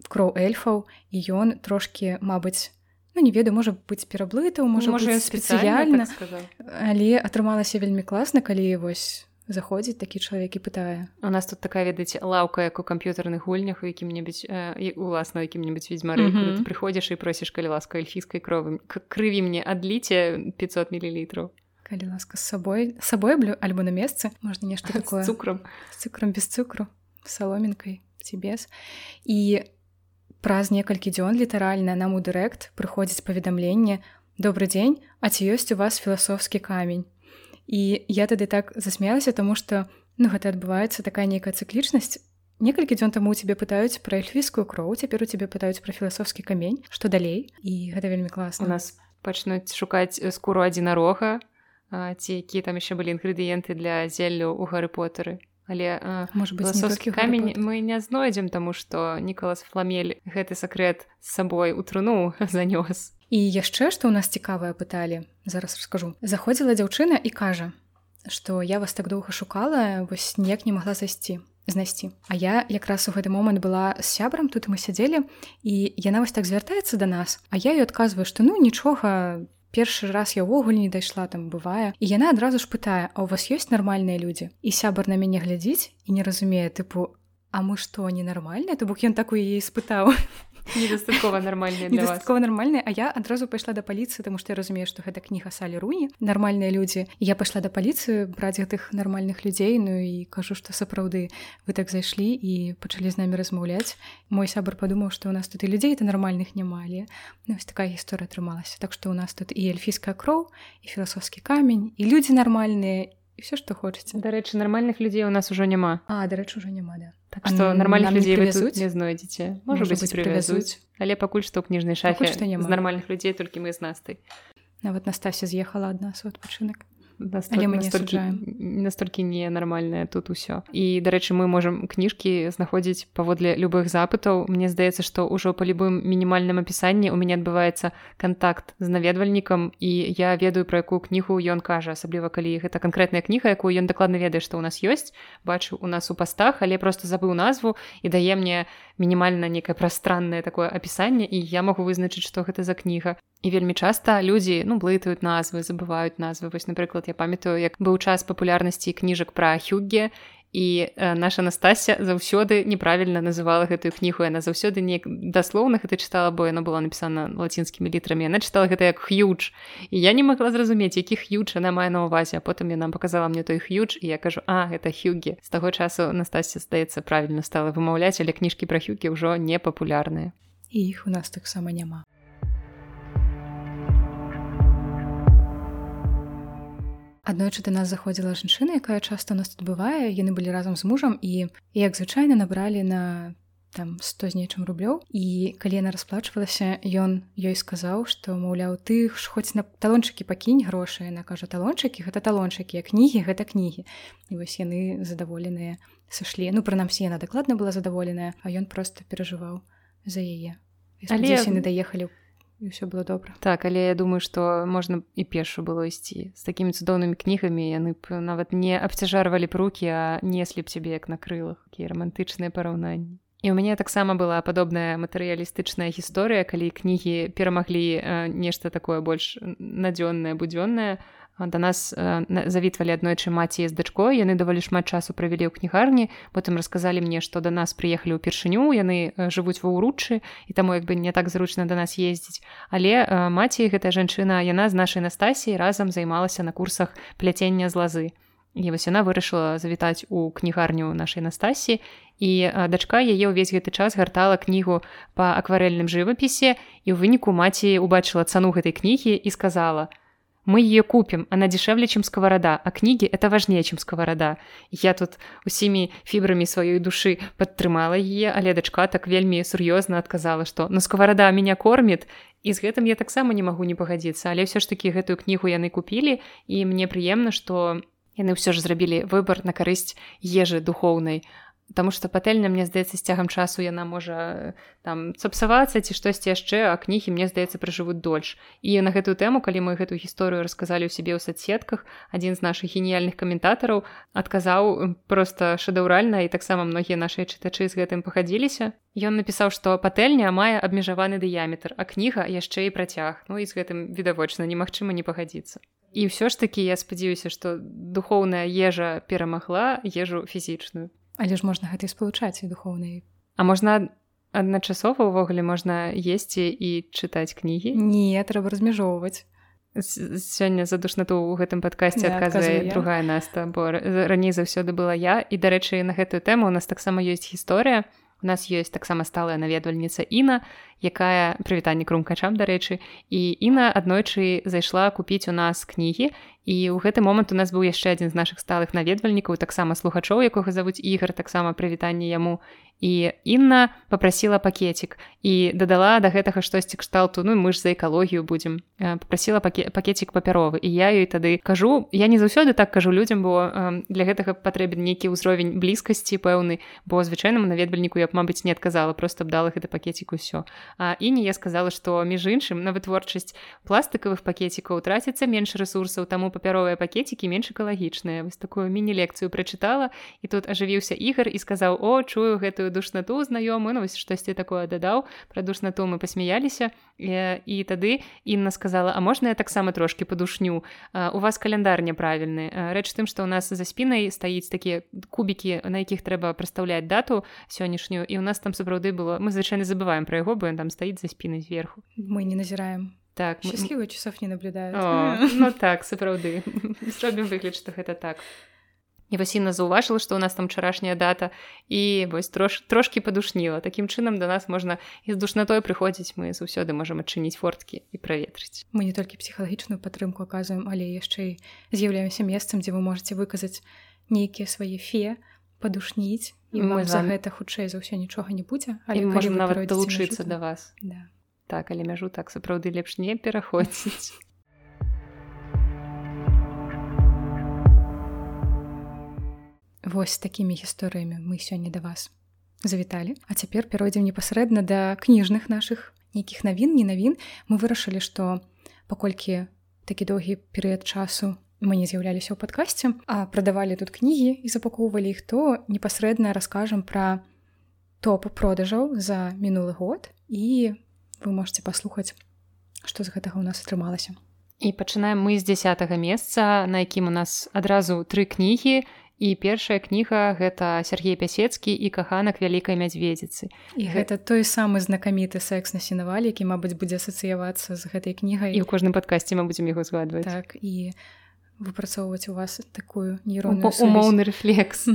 кроў эльфаў і ён трошки мабыць ну не ведаю можа быць пераблытаў можа, можа спецыяльна так але атрымалася вельмі класна калі вось заходзіць такі чалавек і пытае. У нас тут такая ведаць лаўка як у камп'ютарных гульнях у якім-небудзь э, уласна якім-небудзь ведьзьмары mm -hmm. прыходзіш і просіш калі ласка эльфійскай кровы крыві мне адліце 500 мілілітраў калі ласка з сабой сабой блю альбо на месцы можна нешта (laughs) такое. цукрам. З цукрам без цукру саломінкай ці без. І праз некалькі дзён літаральна нам у дырэкт прыходзіць паведамленне добрый дзень а ці ёсць у вас філасофскі камень і я тады так засмялася тому что ну гэта адбываецца такая нейкая цыклічнасць некалькі дзён таму у цябе пытаюць пра эльфійскую кроў цяпер у цябе пытаюць пра філасофскі камень што далей і гэта вельмі класна у нас пачнуць шукаць скуру адзінарога ці якія там яшчэ былі інгрэдыенты для зеллю ў гары потары але может быть камень мы не знойдзем таму што нікалас фламель гэты сакрэт з сабой у труну (laughs) занёс і яшчэ што ў нас цікавае пыталі зараз раскажу. Заходзіла дзяўчына і кажа што я вас так доўга шукала вось ніяк не магла зайсці знайсці. А я якраз у гэты момант была з сябрам тут мы сядзелі і яна вось так звяртаецца да нас А я ёй адказваю што ну нічога першы раз я ўвогуле не дайшла там бывае. І яна адразу ж пытае а у вас ёсць нармальныя людзі? І сябар на мяне глядзіць і не разумее тыпу А мы што ненармальныя? То бок ён так у яе спытаў (laughs) недастаткова нармальная недастаткова нармальная А я адразу пайшла да паліцыі тому што я разумею што гэта кніга салі руні нармальныя людзі я пайшла да паліцыі браць гэтых нармальных людзей Ну і кажу што сапраўды вы так зайшлі і пачалі з намі размаўляць мой сябар падумаў што у нас тут і людзей это нармальных нямалі ну, такая гісторыя атрымалася так што у нас тут і эльфійская кроў і філасофскі камень і людзі нармальныя і все што хочаце дарэчы нармальных людзей у нас ужо няма а дарэчы ўжо няма да. Так што нармальных людзей не знойдзеце можа быць прывязуць але пакуль што ў кніжнай шафе. з нармальных людзей толькі мы з настай нават Настасья з'ехала ад нас у адпачынак настолькі ненармальная тут усё і дарэчы мы можемм кніжкі знаходзіць паводле любых запытаў Мне здаецца што ўжо па любым мінімальным апісанні у мяне адбываецца контакт з наведвальнікам і я ведаю пра якую кнігу ён кажа асабліва калі гэта канкрэтная кніга якую ён дакладна ведае што ў нас ёсць бачу у нас у пастах але просто забыў назву і дае мне мінімальна некае прастраннае такое апісанне і я магу вызначыць што гэта за кніга і вельмі часта людзі ну блытаюць назвы забываюць назвы. Вось напрыклад я памятаю як быў час папулярнасці кніжак пра хюгге і наша Настасья заўсёды неправільна называла гэтую кнігу. Яна заўсёды неяк даслоўна гэта чытала бо яна была напісана лацінскімі літрамі яна чытала гэта як х'юдж і я не магла зразумець які х'юдж яна мае на увазе а потым яна показала мне той х'юдж і я кажу а гэта хюгі з таго часу Настасья здаецца правільна стала вымаўляць але кніжкі пра хюкі ўжо не папулярныя і іх у нас таксама няма аднойчы да нас заходзіла жанчына якая часта нас тут бывае. Яны былі разам з мужам і як звычайна набралі на там 100 з нечым рублёў. І калі яна расплачвалася ён ёй сказаў што маўляў ты ж хоць на талончыкі пакінь грошы яна кажа талончыкі? Гэта талончыкі кнігі гэта кнігі і вось яны задаволеныя сышлі. Ну прынамсі яна дакладна была задаволеная а ён просто перажываў за яе. Але яны даехалі і все было добра так але я думаю что можна і пешу было ісці з такімі цудоўнымі кнігамі яны б нават не абцяжарвалі б руки а неслі б цябе як на крылах якія романтычныя параўнанні і у мяне таксама была падобная матэрыялістычная гісторыя калі кнігі перамаглі нешта такое больш надзённае будзённае да нас завітвалі аднойчы маці з дачкой яны даволі шмат часу правялі ў кнігарні потым расказалі мне што да нас прыехалі ўпершыню яны жывуць ва ўручы і таму як бы не так зручна да нас ездзіць але маці гэтая жанчына яна з нашай настасіі разам займалася на курсах пляцення з лазы і вось яна вырашыла завітаць у кнігарню нашай настасі і дачка яе ўвесь гэты час гартала кнігу па акварэльным жывапісе і ў выніку маці убачыла цану гэтай кнігі і сказала: « мы ее купим, она дешевле, чем сковорода, а книги это важнее, чем сковорода. Я тут усімі фібрамі сваёй душы падтрымала яе, але дачка так вельмі сур'ёзна адказала, што ну сковорода меня кормит. І з гэтым я таксама не магу не пагадзіцца, але ўсё ж такі гэтую кнігу яны купілі і мне прыемна, што яны ўсё ж зрабілі выбар на карысць ежы духоўнай, Таму што патэльня мне здаецца з цягам часу яна можа там цапсавацца ці штосьці яшчэ а кнігі мне здаецца пражывуць дольш. І на гэтую тэму калі мы гэтую гісторыю расказалі ў сябе ў соцсетках адзін з нашых геніяльных каментатараў адказаў просто шэдаўральна і таксама многія нашыя чытачы з гэтым пахадзіліся Ён напісаў што патэльня мае абмежаваны дыяметр а кніга яшчэ і працяг. Ну і з гэтым відавочна немагчыма не пагадзіцца. І ўсё ж такі я спадзяюся што духоўная ежа перамагла ежу фізічную Але ж можна гэта спалучаць і духоўнай. А можна адначасова ўвогуле можна есці і чытаць кнігі? Не, трэба размяжоўваць. Сёння за душнату ў гэтым падкасці адказвае другая наста, бо раней заўсёды была я і дарэчы, на гэтую тэму у нас таксама ёсць гісторыя. У нас ёсць таксама сталая наведвальніца Іна, якая прывітанне крумкачам дарэчы і Іна аднойчы зайшла купіць у нас кнігі і ў гэты момант у нас быў яшчэ адзін з нашых сталых наведвальнікаў таксама слухачоў якога завуць ігр таксама прывітанне яму. І Інна попрасила пакетик і дадала да гэтага штосьці кшталту. Ну мы ж за экалогію будзем. Попрасила пакетик папяровы. І я ёй тады кажу я не заўсёды так кажу людзям бо для гэтага патрэбен нейкі ўзровень блізкасці пэўны бо звычайнаму наведвальніку я б мабыць не адказала просто абдала гэта пакетик усё а і не я сказала што між іншым на вытворчасць пластикавых пакетикаў траціцца менш ресурсаў таму папяровыя пакетики менш экалагічныя. Вось такую міні-лекцыю прачытала і тут ажывіўся ігар і сказаў о чую гэтую душнату знаёмы ну вось штосьці такое дадаў пра душнату мы пасмяяліся. І, і тады Інна сказала а можна я таксама трошки падушню? У вас каляндар няправільны. Рэч тым што ў нас за спінай стаіць такія кубікі на якіх трэба прадстаўляць дату сённяшнюю і у нас там сапраўды было мы звычайна забываем пра яго бо ён там стаіць за спінай зверху мы не назіраем так счастливых часов не наблюдаю (laughs) ну так сапраўды зробім (laughs) выгляд што гэта так. І васіна заўважыла што ў нас там учарашняя дата і вось трош трошки падушніла такім чынам да нас можна і з душнатой прыходзіць мы заўсёды можам адчыніць форткі і праветрыць мы не толькі псіхалагічную падтрымку аказваем але яшчэ і з'яўляемся месцам дзе вы можете выказаць нейкія свае фе падушніць і мы за гэта хутчэй за ўсё нічога не будзе але можем нават далучыцца да вас. Да. Так але мяжу так сапраўды лепш не пераходзіць Вось такімі гісторыямі мы сёння да вас завіталі. А цяпер перайдзем непасрэдна да кніжных нашых нейкіх навін не навін. Мы вырашылі, што паколькі такі доўгі перыяд часу мы не з'яўляліся ў падкасці, а прадавалі тут кнігі і запакоўвалі іх, то непасрэдна раскажам пра топ продажаў за мінулы год і вы можете паслухаць, што з гэтага ў нас атрымалася. І пачынаем мы з десятга месца, на якім у нас адразу тры кнігі, і першая кніга гэта Сергей пясецкі і каханак вялікай мядзведзіцы. І гэта той самы знакаміты секс на сенавалі які мабыць будзе асацыявацца з гэтай кнігай. І ў кожным падкасці мы будзем яго згадваць. Так і выпрацоўваць у вас такую нейронную умоўны рэфлекс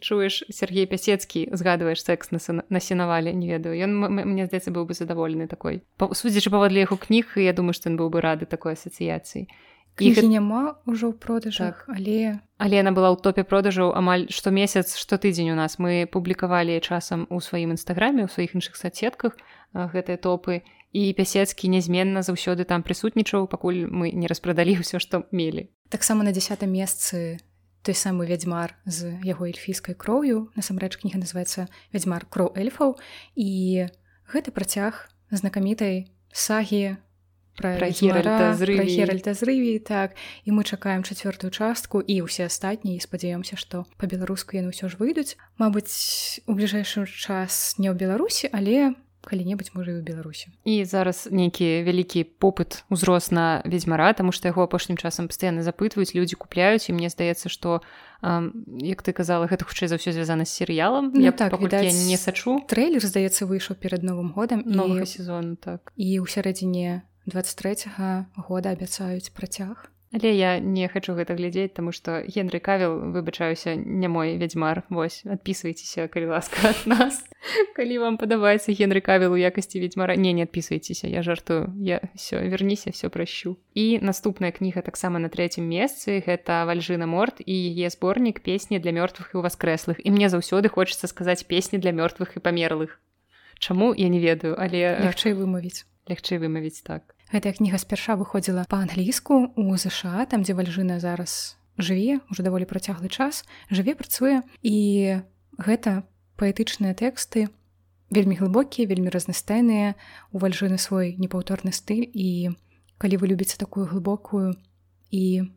чуеш Сергей пясецкі згадваеш секс на сенавалі не ведаю. Ён мне здаецца быў бы задаволены такой. Судзячы паводле яго кніг я думаю што ён быў бы рады такой асацыяцыі іх няма ўжо ў продажах так. але але яна была ў топе продажаў амаль штомесяц штотыдзень у нас. Мы публікавалі часам у сваім нстаграме у сваіх іншых сацетках гэтыя топы. І пясецкі нязменна заўсёды там прысутнічаў пакуль мы не распрадалі ўсё (laughs) што мелі таксама на десятым месцы той самы вядзьмар з яго эльфійскай кроўю. Насамрэч кніга называется вядзьмар кроў эльфаў і гэты працяг знакамітай сагі геральта зрыві. Так. І мы чакаем чацвёртую частку і ўсе астатнія спадзяёмся што па-беларуску яны ўсё ж выйдуць. Мабыць у бліжэйшым час не ў беларусі але калі-небудзь можа і ў беларусі. І зараз нейкі вялікі попыт узрос на ведзьмара таму што яго апошнім часам пастаянна запытваюць людзі купляюць і мне здаецца што як ты казала гэта хутчэй за ўсё звязана з серыялам. Ну, я так відаць, я не сачу. трэйлер здаецца выйшаў перад новым годам новага сезону так. і ў сярэдзіне 23 года абяцаюць працяг. Але я не хачу гэта глядзець, таму што Генры кавел выбачаюся не мой вядзьмар. Вось адпісвайцеся калі ласка ад нас. Калі вам падабаецца генры кавел у якасці ведьмара не не адпісвайцеся я жартую. Я все верніся все пращу. І наступная кніга таксама на третьем месцы. Гэта вальжына морт і яе зборнік песні для мёртвых і у васкрэслых і мне заўсёды хочется сказаць песні для мёртвых і памерлых Чаму я не ведаю але лягчэй вымавіць. Лягчэй вымавіць так гэтая кніга спярша выходзіла па-англійску у ЗША там дзе вальжына зараз жыве уже даволі працяглы час жыве працуе. І гэта паэтычныя тэксты вельмі глыбокія вельмі разнастайныя. У вальжыны свой непаўторны стыль. І калі вы любіце такую глыбокую і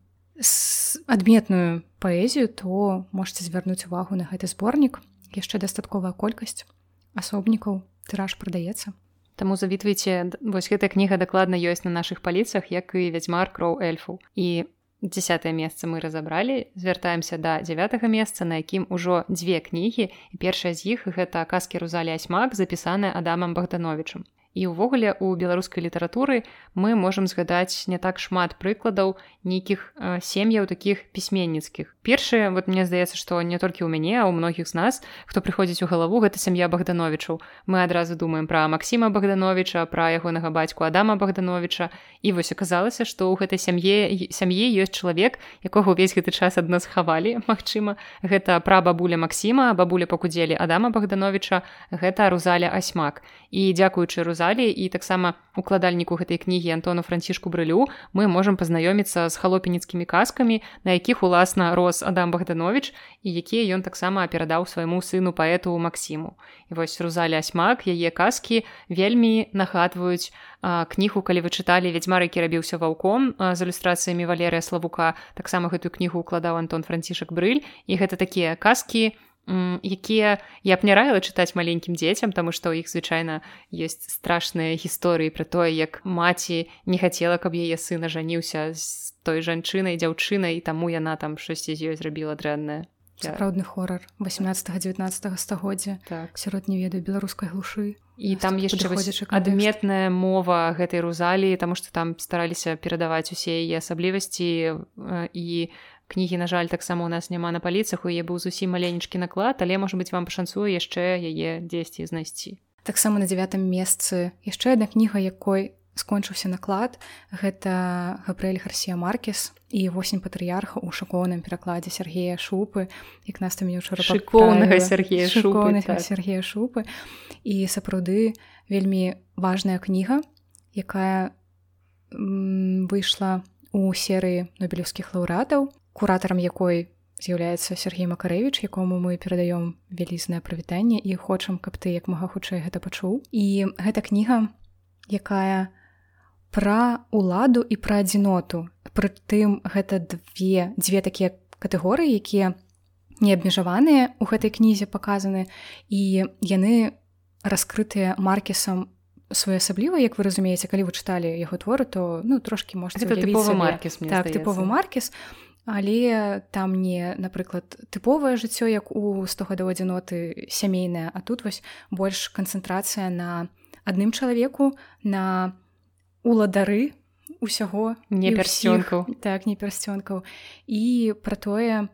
адметную паэзію то можете звярнуць увагу на гэты зборнік. Яшчэ дастатковая колькасць асобнікаў тыраж прадаецца Таму завітвайце вось гэтая кніга дакладна ёсць на нашых паліцах як і вядзьмар кроў эльфу і десятое месца мы разабралі. Звяртаемся да девятага месца на якім ужо дзве кнігі першая з іх гэта казкі рузалі асьмак запісаная адамам богдановичам і ўвогуле у беларускай літаратуры мы можам згадаць не так шмат прыкладаў нейкіх сем'яў такіх пісьменніцкіх. Першае вот мне здаецца што не толькі ў мяне а ў многіх з нас хто прыходзіць у галаву гэта сям'я богдановичаў мы адразу думаем пра Масіма богдановича пра ягонага бацьку адама богдановича і вось аказалася што ў гэтай сям'е сям'і ёсць чалавек якога ўвесь гэты час ад нас хавалі (laughs) Мачыма гэта пра бабуля Масіма бабуля пакудзелі адама богдановича гэта рузаля асьмак. І дзякуючы руза залі і таксама укладальніку гэтай кнігі Антону францішку брылю мы можам пазнаёміцца з халопеніцкімі казкамі на якіх уласна рос Адам богданович і якія ён таксама перадаў свайму сыну паэту Масіму і вось рузалі асьмак яе казкі вельмі нагадваюць кнігу калі вы чыталі вядзьмар які рабіўся ваўком з ілюстрацыямі валерыя славука. Таксама гэтую кнігу укладаў Антон францішак брыль. І гэта такія казкі на якія я б не раіла чытаць маленькім дзецям таму што ў іх звычайна ёсць страшныя гісторыі пра тое як маці не хацела каб яе сына жаніўся з той жанчынай дзяўчынай таму яна там штосьці з ёй зрабіла дрэннае. Сапраўдны хорар 18-19 стагоддзя так. сярод не ведаю беларускай глушы. І там яшчэ адметная мова гэтай рузаліі таму што там стараліся перадаваць усе яе асаблівасці і кнігі на жаль таксама у нас няма на паліцах у яе быў зусім маленечкі наклад але можа быть вам пашанцуе яшчэ яе дзесьці знайсці. Таксама на девятым месцы яшчэ адна кніга якой скончыўся наклад. Гэта габрэль гарсія маркес і восень патрыярха ў шакоўным перакладзе Сергея шупы. Як нас там учора шыкоўнага Сергея шупы, так. Сергея шупы. І сапраўды вельмі важная кніга якая выйшла у серыі нобелевскіх лаўратаў куратарам якой з'яўляецца Сергей Макарэвіч, якому мы перадаём вялізнае прывітанне і хочам, каб ты як мага хутчэй гэта пачуў. І гэта кніга, якая пра уладу і пра адзіноту. Прытым гэта две, дзве такія катэгорыі, якія не абмежаваныя ў гэтай кнізе паказаны і яны раскрытыя маркесам своеасабліва як вы разумееце калі вы чыталі яго творы то ну трошки можете тыповы маркес так тыповы маркес але там не напрыклад тыповае жыццё як у 100 гадоў адзіноты сямейная а тут вось больш канцэнтрацыя на адным чалавеку на уладары усяго не персёнкаў так не персцёнкаў. І пра тое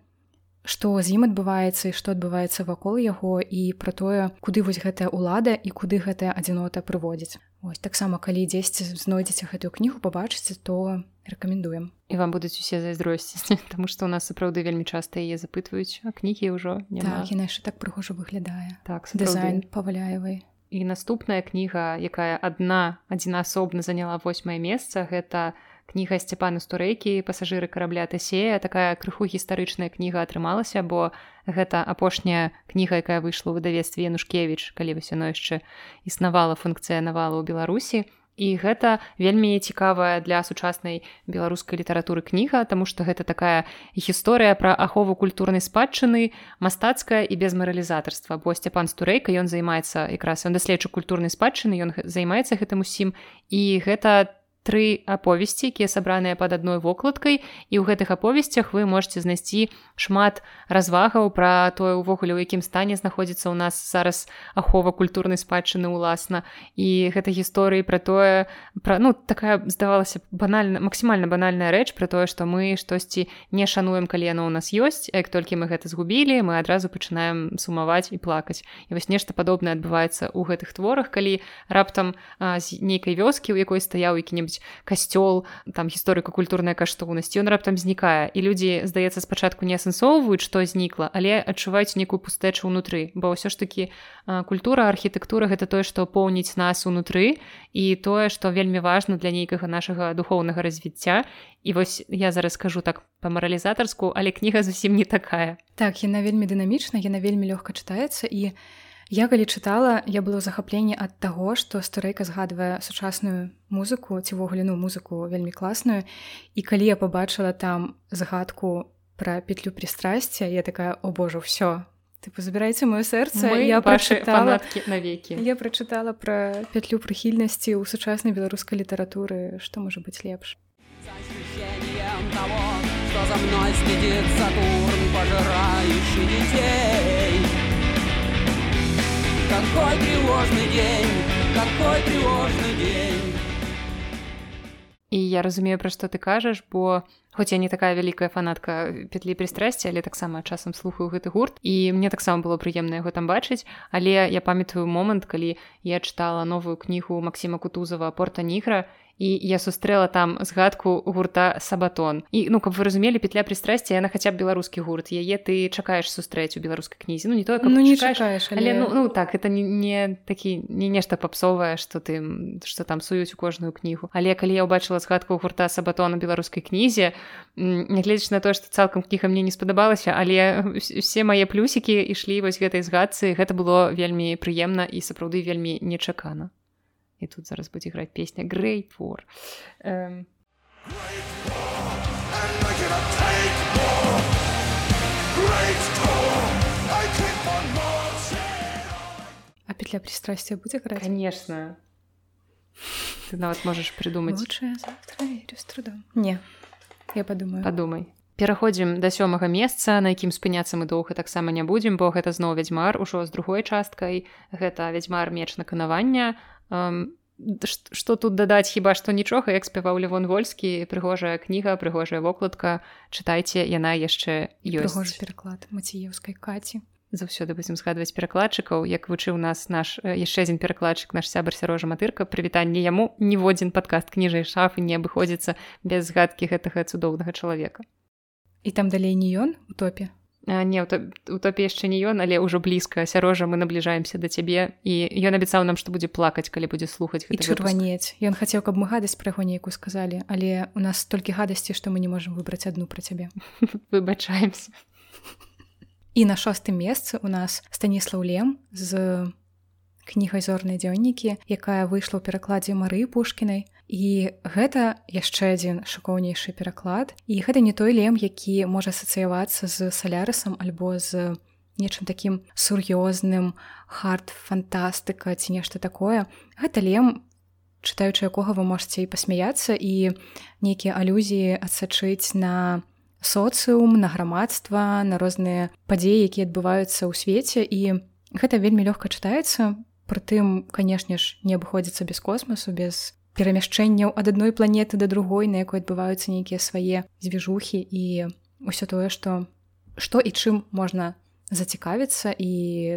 што з ім адбываецца і што адбываецца вакол яго і пра тое куды вось гэтая ўлада і куды гэтая адзінота прыводзіць Вось таксама калі дзесьці знойдзеце гэтую кнігу пабачыце то рэкамендуем. І вам будуць усе зайздросці (laughs) Таму што у нас сапраўды вельмі часта яе запытваюць а кнігі ўжо так, яна яшчэ так прыгожа выглядае. Так дызайн паваляевай і наступная кніга якая адна адзінасобна заняла восьмае месца гэта кніга сцяпана стурэйкі пасажыры карабля тасея такая крыху гістарычная кніга атрымалася бо гэта апошняя кніга якая выйшла ў выдавецтве янушкевич калі вось яно яшчэ існавала функцыянавала ў беларусі. І гэта вельмі цікавая для сучаснай беларускай літаратуры кніга тому что гэта такая гісторыя пра ахову культурнай спадчыны мастацкая і без маралізатарства. Бо сцяпан стурэйка ён займаецца якраз ён даследчы культурнай спадчыны ён займаецца гэтым усім. І гэта там тры аповесці якія сабраныя пад адной вокладкай і ў гэтых аповесцях вы можете знайсці шмат развагаў пра тое увогуле у якім стане знаходзіцца ў нас зараз ахова культурнай спадчыны ўласна і гэта гісторыі пра тое пра ну такая здавалася банальна максімальна банальная рэч пра тое што мы штосьці не шануем калі яно ў нас ёсць як толькі мы гэта згубілі мы адразу пачынаем сумаваць і плакаць. І вось нешта падобнае адбываецца ў гэтых творах калі раптам з нейкай вёскі у якой стаяў які-небудзь ёсць касцёл там гісторыка-культурная каштоўнасць ён раптам знікае і людзі здаецца спачатку не асэнсоўваюць што знікла але адчуваюць нейкую пустэчу ўнутры. Бо ўсё ж такі культура архітэктура гэта тое што поўніць нас унутры і тое што вельмі важна для нейкага нашага духоўнага развіцця. І вось я зараз скажу так па маралізатарску але кніга зусім не такая. Так яна вельмі дынамічна яна вельмі лёгка чытаецца і я Я калі чытала, я было захапленне ад таго, што старэйка згадвае сучасную музыку ці вугліну музыку вельмі класную. І калі я пабачыла там загадку пра петлю прыстрасця, я такая о божа ўсё. Тыпу забірайце маё сэрца я прачытала навекі. Я прачытала пра петлю прыхільнасці ў сучаснай беларускай літаратуры, што можа быць лепш. За мной следит Сатурн, пожирающий детей какой тревожный день какой тревожный день. І я разумею пра што ты кажаш бо хоць я не такая вялікая фанатка петлі прыстрасці але таксама часам слухаю гэты гурт і мне таксама было прыемна яго там бачыць. Але я памятаю момант калі я чытала новую кнігу Масіма кутузова порта нігра і я сустрэла там згадку гурта сабатон і ну каб вы разумелі петля прыстрасці яна хаця б беларускі гурт яе ты чакаеш сустрэць у беларускай кнізе. Ну не тое ну, не чакаеш але, але ну, ну так это не, не такі не нешта папсовае што ты што там суюць у кожную кнігу. Але калі я ўбачыла згадку гурта сабатона беларускай кнізе нягледзяч на то што цалкам кніга мне не спадабалася але все мае плюсікі ішлі вось гэтай згадцы гэта было вельмі прыемна і сапраўды вельмі нечакана і тут зараз будзе граць песня Great War. Um... А петля пристрастия будзе граць конечно. Ты нават можаш прыдумаць не. Я подумаю. Подумай. Пераходзім да сёмага месца на якім спыняцца мы доўга таксама не будзем бо гэта зноў вядзьмар ужо з другой часткай. Гэта вядзьмар. Меч наканавання что тут дадаць хіба што нічога як спяваў левон вольскі прыгожая кніга прыгожая вокладка чытайце яна яшчэ ёсць. пераклад маціеўскай каці. Заўсёды будзем згадваць перакладчыкаў. Як вучыў нас наш яшчэ адзін перакладчык наш сябар сярожа матырка прывітанне яму. Ніводзін падкаст кніжай шафы не абыходзіцца без згадкі гэтага цудоўнага чалавека. І там далей не ён у топе не у топе яшчэ не ён але ўжо блізка сярожа мы набліжаемся да цябе і ён абяцаў нам што будзе плакаць калі будзе слухаць чырванець ён хацеў каб мы гадасць пра яго нейкую сказалі але у нас толькі гадасці што мы не можемм выбраць адну пра цябе (laughs) выбачаемся. І на шостым месцы у нас станіслаў лем з кнігай зорныя дзённікі якая выйшла ў перакладзе мары пушкінай і гэта яшчэ адзін шыкоўнейшы пераклад. І гэта не той лем які можа асацыявацца з салярысам альбо з нечым такім сур'ёзным хард фантастыка ці нешта такое. Гэта лем чытаючы якога вы можете і пасмяяцца і нейкія алюзіі адсачыць на соцыум на грамадства на розныя падзеі якія адбываюцца ў свеце. І гэта вельмі лёгка чытаецца. Прытым канешне ж не абыходзіцца без космасу без перамяшчэнняў ад адной планеты да другой на якой адбываюцца нейкія свае звяжухі і ўсё тое што што і чым можна зацікавіцца і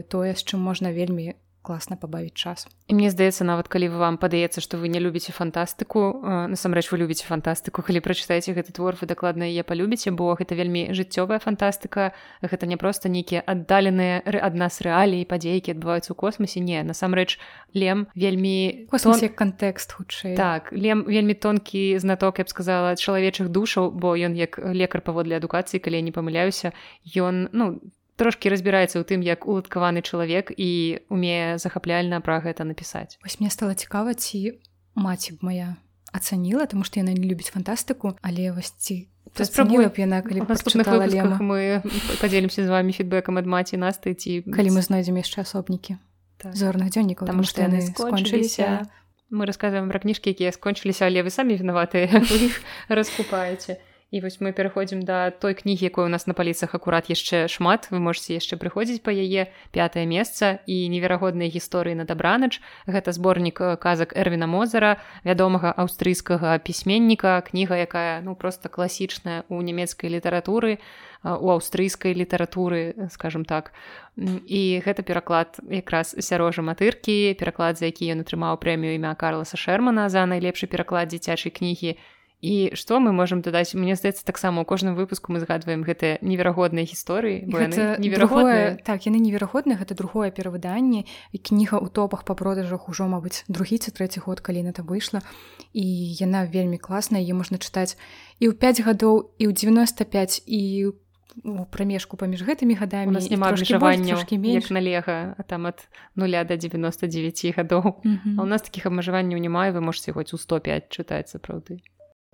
тое з чым можна вельмі класна пабавіць час. І мне здаецца нават калі вам падаецца што вы не любіце фантастыку насамрэч вы любіце фантастыку (laughs) калі прачытаеце гэты твор вы дакладна яе палюбіце бо гэта вельмі жыццёвая фантастыка гэта не проста нейкія аддаленыя ад нас рэаліі падзейкі адбываюцца ў космосе не насамрэч лем вельмі космос як кантэкст хутчэй. Так лем вельмі тонкі знаток я б сказала чалавечых душаў бо ён як лекар паводле адукацыі калі я не памыляюся ён ну трошки разбіраецца ў тым як уладкаваны чалавек і умее захапляльна пра гэта напісаць. Вось мне стала цікава ці маці б моя ацаніла тому што яна не любіць фантастыку але вось ці спрабую б яна калі наступных мы подзелімся з вами фідбэкам ад маці насты ці калі мы знойдзем яшчэ асобнікі так. зорных дзённікаў там што яны скончыліся. мы расказваем пра кніжкі якія скончыліся але вы самі вінаватыя іх (laughs) раскупаеце І вось мы пераходзім да той кнігі, якой у нас на паліцах акурат яшчэ шмат. Вы можете яшчэ прыходзіць па яе пятае месца і неверагодныя гісторыі на дабранач. Гэта зборнік э, казак Эрвіна Мозара, вядомага аўстрыйскага пісьменніка, кніга, якая ну проста класічная ў нямецкай літаратуры, у аўстрыйскай літаратуры, скажем так. І гэта пераклад якраз сярожа матыркі, пераклад, за які ён атрымаў прэмію імя Карласа Шермана за найлепшы пераклад дзіцячай кнігі і што мы можемм дадаць мне здаецца таксама у кожным выпуску мы згадваем гэтыя неверагодныя гісторыі неверагодныя. так яны неверагодныя гэта другое перавыданне. І кніга ў топах па продажах ужо мабыць другі ці трэці год калі на это выйшла. І яна вельмі класная е можна чытаць і ў 5 гадоў і ў 95 і у прамежку паміж гэтымі гадамі. Няма абмежаванняў налега а там ад 0 до 99 гадоў. Mm -hmm. а у нас такіх абмежаванняў не мае вы можете хоць у 105 чытаць сапраўды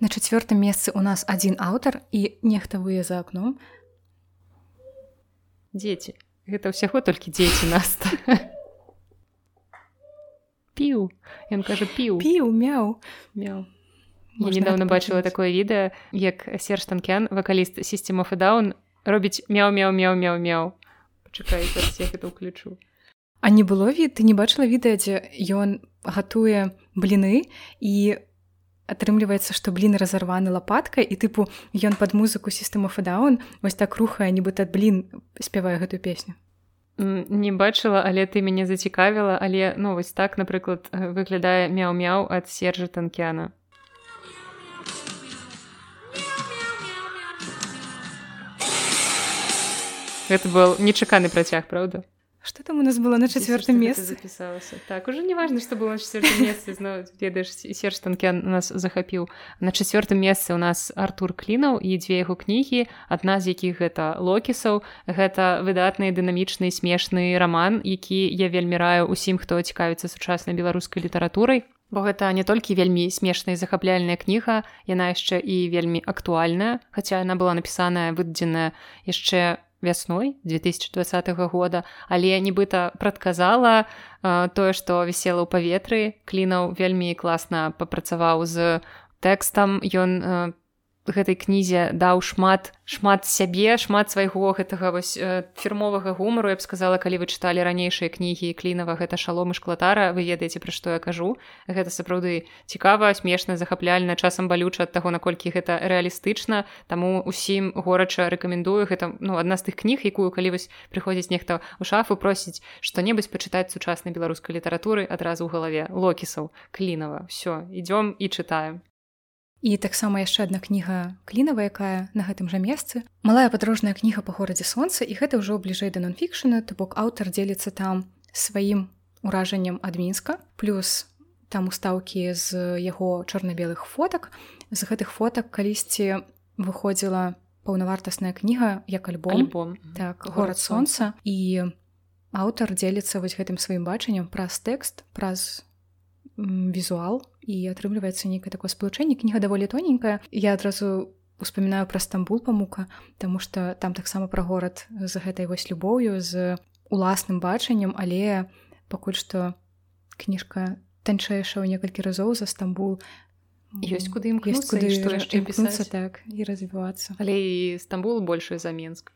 На чацвёртым месцы у нас адзін аўтар і нехта вые за акном. Дзеці, гэта ўсяго толькі дзеці нас. Піў Ён кажа піў піў мяў мяў. Я недавно бачыла такое відэа, як Серж Танкян, вакаліст сістемов і даун робіць мяў мяў мяў мяў мяў. Пачакай, я гэта ўключу. А не было від ты не бачыла відэа дзе ён гатуе бліны і атрымліваецца што блін разарваны лапаткай і тыпу ён пад музыку сістэму фадаун вось так рухае нібыта блін спявае гэтую песню. Не бачыла але ты мяне зацікавіла але ну вось так напрыклад выглядае мяу-мяу ад сержа танкяна. Гэта был нечаканы працяг правда что там у нас было на четвертом месте? записалася так уже не важно что было на четвертом месте ведаеш серж танкен нас захапіў на четвертом месцы у нас артур клінаў і дзве яго кнігі адна з якіх гэта локісаў гэта выдатны дынамічны смешны роман які я вельмі раю усім хто цікавіцца сучаснай беларускай літаратурай. Бо гэта не толькі вельмі смешная захапляльная кніга яна яшчэ і вельмі актуальная хаця яна была напісаная выдадзеная яшчэ вясной 2020 года але нібыта прадказала тое што вісела ў паветры. Клінаў вельмі класна папрацаваў з тэкстам. Ён гэтай кнізе даў шмат шмат сябе шмат свайго гэтага вось э, фірмовага гумару. Я б сказала калі вы чыталі ранейшыя кнігі клінава гэта шалом і шклатара вы ведаеце пра што я кажу. Гэта сапраўды цікава смешна захапляльна часам балюча ад таго наколькі гэта рэалістычна. Таму усім горача рэкамендую. Гэта ну адна з тых кніг якую калі вось прыходзіць нехта у шафу просіць што-небудзь пачытаць сучаснай беларускай літаратуры адразу ў галаве локісаў клінава. Все ідём і чытаем І таксама яшчэ адна кніга клінава, якая на гэтым жа месцы. Малая падрожная кніга па горадзе сонца і гэта ўжо бліжэй да нонфікшана, то бок аўтар дзеліцца там сваім уражаннем ад мінска, плюс там устаўкі з яго чорна-белых фотак. З гэтых фотак калісьці выходзіла паўнавартасная кніга як альбом альбом так горад сонца і аўтар дзеліцца вось гэтым сваім бачаннем праз тэкст праз візуал і атрымліваецца нейкае такое спалучэнне кніга даволі тоненькая. Я адразу успамінаю пра стамбул памука Таму что там таксама пра горад з гэтай вось любоўю з уласным бачаннем але пакуль што кніжка танчэйша ў некалькі разоў за стамбул. Ёсць куды імкнуцца, куды яшчэ так і развівацца але і стамбул больше за менск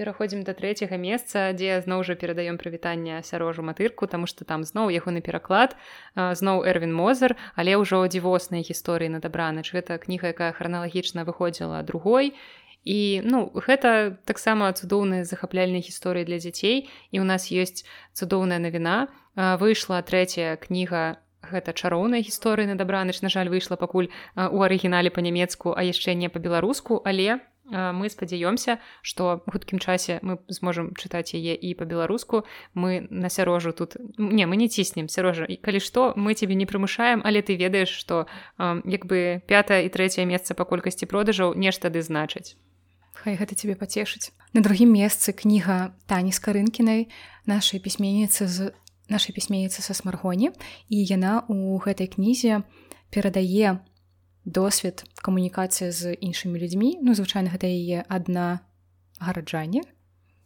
пераходзім да трэцяга месца дзе зноў жа перадаём прывітанне сярожу матырку таму што там зноў ягоны пераклад зноў эрвин мозер але ўжо дзівоснай гісторыі на дабранач гэта кніга якая храналагічна выходзіла другой. І ну гэта таксама цудоўная захапляльная гісторыя для дзяцей і у нас ёсць цудоўная навіна выйшла трэцяя кніга гэта чароўная гісторыя на дабранач на жаль выйшла пакуль у арыгінале па-нямецку а яшчэ не па-беларуску але мы спадзяёмся што хуткім часе мы зможам чытаць яе і па-беларуску мы на сярожу тут не мы не ціснем сярожа і калі што мы цябе не прымушаем але ты ведаеш што як бы пятое і трэцяе месца па колькасці продажаў нешта ды значыць? Хай гэта тебе пацешыць на другім месцы кніга тані з карынкінай нашай пісьменніцы з нашай пісьменніцы са смаргоні. І яна у гэтай кнізе перадае досвед камунікацыя з іншымі людзьмі. Ну звычайна гэта яе адна гараджане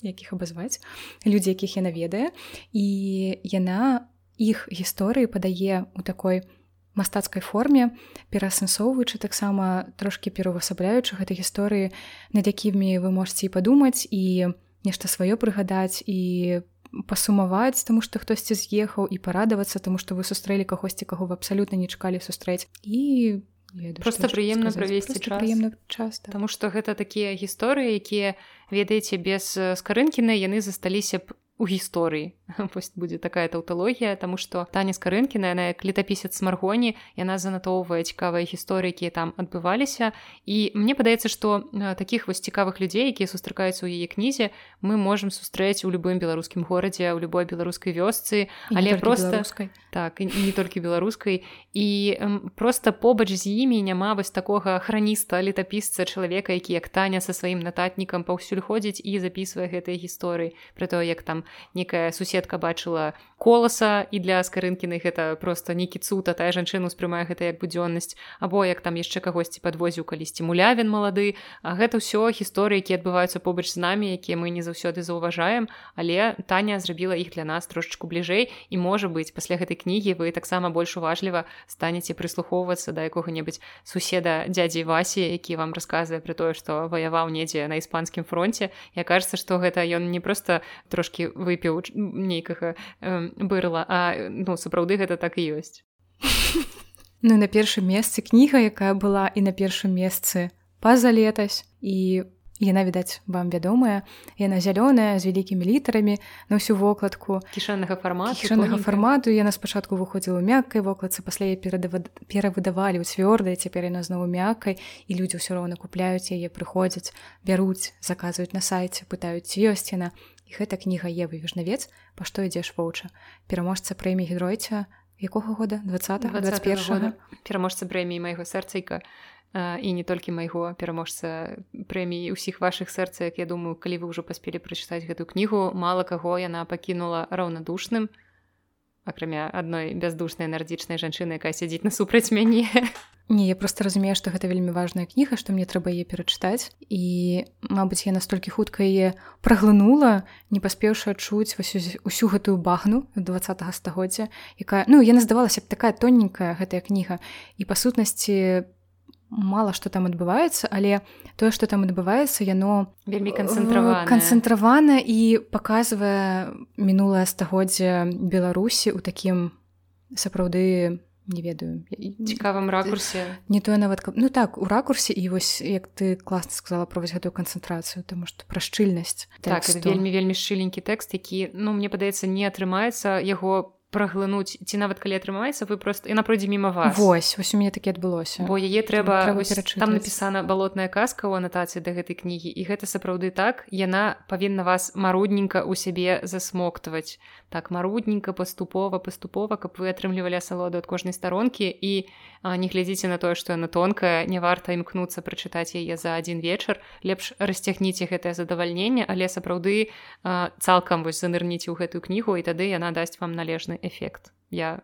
якіх абазваць людзі якіх яна ведае. І яна іх гісторыі падае у такой мастацкай форме пераасэнсоўваючы таксама трошки перавасабляючы гэтай гісторыі над якімі вы можете і падумаць і нешта сваё прыгадаць і пасумаваць таму што хтосьці з'ехаў і парадавацца таму што вы сустрэлі кагосьці каго вы абсалютна не чакалі сустрэць. І ведаю, просто прыемна правесці час. прыемна часто. Таму што гэта такія гісторыі якія ведаеце без скарынкіны яны засталіся б у гісторыі (laughs) пусть будзе такая таўталогія тому что таня скарынкіна яна як летапісец смаргоні яна занатоўвае цікавыя гісторыі якія там адбываліся і мне падаецца что таких вось цікавых людзей якія сустракаюцца ў яе кнізе мы можемм сустрэць у любым беларускім горадзе ў любой беларускай вёсцы але просто беларускай. так і не толькі беларускай і просто побач з імі няма вось такога храніста летапісца чалавека які як таня са сваім нататнікам паўсюль ходзіць і записывае гэтыя гісторыі. Про то як там некая суседка бачыла коласа і для скарынкіных гэта просто нейкі цуд а тая жанчына успрымае гэта як будзённасць. Або як там яшчэ кагосьці падвозіў калісьці мулявін малады. А гэта ўсё гісторыі які адбываюцца побач з намі якія мы не заўсёды заўважаем. Але таня зрабіла іх для нас трошечку бліжэй. І можа быць пасля гэтай кнігі вы таксама больш уважліва станеце прыслухоўвацца да якога-небудзь суседа дядзі васі які вам расказвае пра тое што ваяваў недзе на іспанскім фронте я кажется што гэта ён не просто трошки выпіў нейкага э, бырла а ну сапраўды гэта так і ёсць. Ну на першым месцы кніга якая была і на першым месцы па-за летась. І яна відаць вам вядомая. Яна зялёная з вялікімі літарамі на ўсю вокладку. Кішаннага фармату кішанага фармату. Яна спачатку выходзіла ў мяккай вокладцы пасля я перавыдавалі ў цвёрдай цяпер яна знову мяккай. І людзі ўсё роўна купляюць яе прыходзяць бяруць заказваюць на сайце пытаюць ёсць яна і гэта кніга евы вежнавец па што ідзеш воўча? пераможца прэміі гедройця якога года? 20 21 пераможца прэміі майго сэрцайка і не толькі майго пераможца прэміі ўсіх вашых сэрца як я думаю калі вы ўжо паспелі прачытаць гэту кнігу мала каго яна пакінула раўнадушным акрамя адной бяздушнай энергічнай жанчыны якая сядзіць насупраць мяне. Не я просто разумею што гэта вельмі важная кніга што мне трэба яе перачытаць. І мабыць я настолькі хутка яе праглынула не паспеўшы адчуць усю гэтую багну два стагоддзя якая ну яна здавалася б такая тоненькая гэтая кніга. І па сутнасці мала што там адбываецца але тое што там адбываецца яно вельмі канцэнтравана канцэнтравана і паказвае мінулае стагоддзя беларусі ў такім сапраўды не ведаю цікавым ракурсе. Не тое нават ну так у ракурсе і вось як ты класна сказала про вось гэтую канцэнтрацыю тому што пра шчыльнасць так, вельмі вельмі шчыленькі тэкст які ну мне падаецца не атрымаецца яго праглынуць ці нават калі атрымаецца вы просто яна пройдзе міма вас. Вось вось у мяне такі адбылося. Бо яе трэба там напісана балотная казка ў анатацыі да гэтай кнігі і гэта сапраўды так яна павінна вас марудненька ў сябе засмоктваць. Так марудненька паступова паступова каб вы атрымлівалі асалоду ад кожнай старонкі і не глядзіце на тое што яна тонкая не варта імкнуцца прачытаць яе за адзін вечар. Лепш расцягніце гэтае задавальненне але сапраўды цалкам вось занырніце ў гэтую кнігу і тады яна дасць вам належны эфект я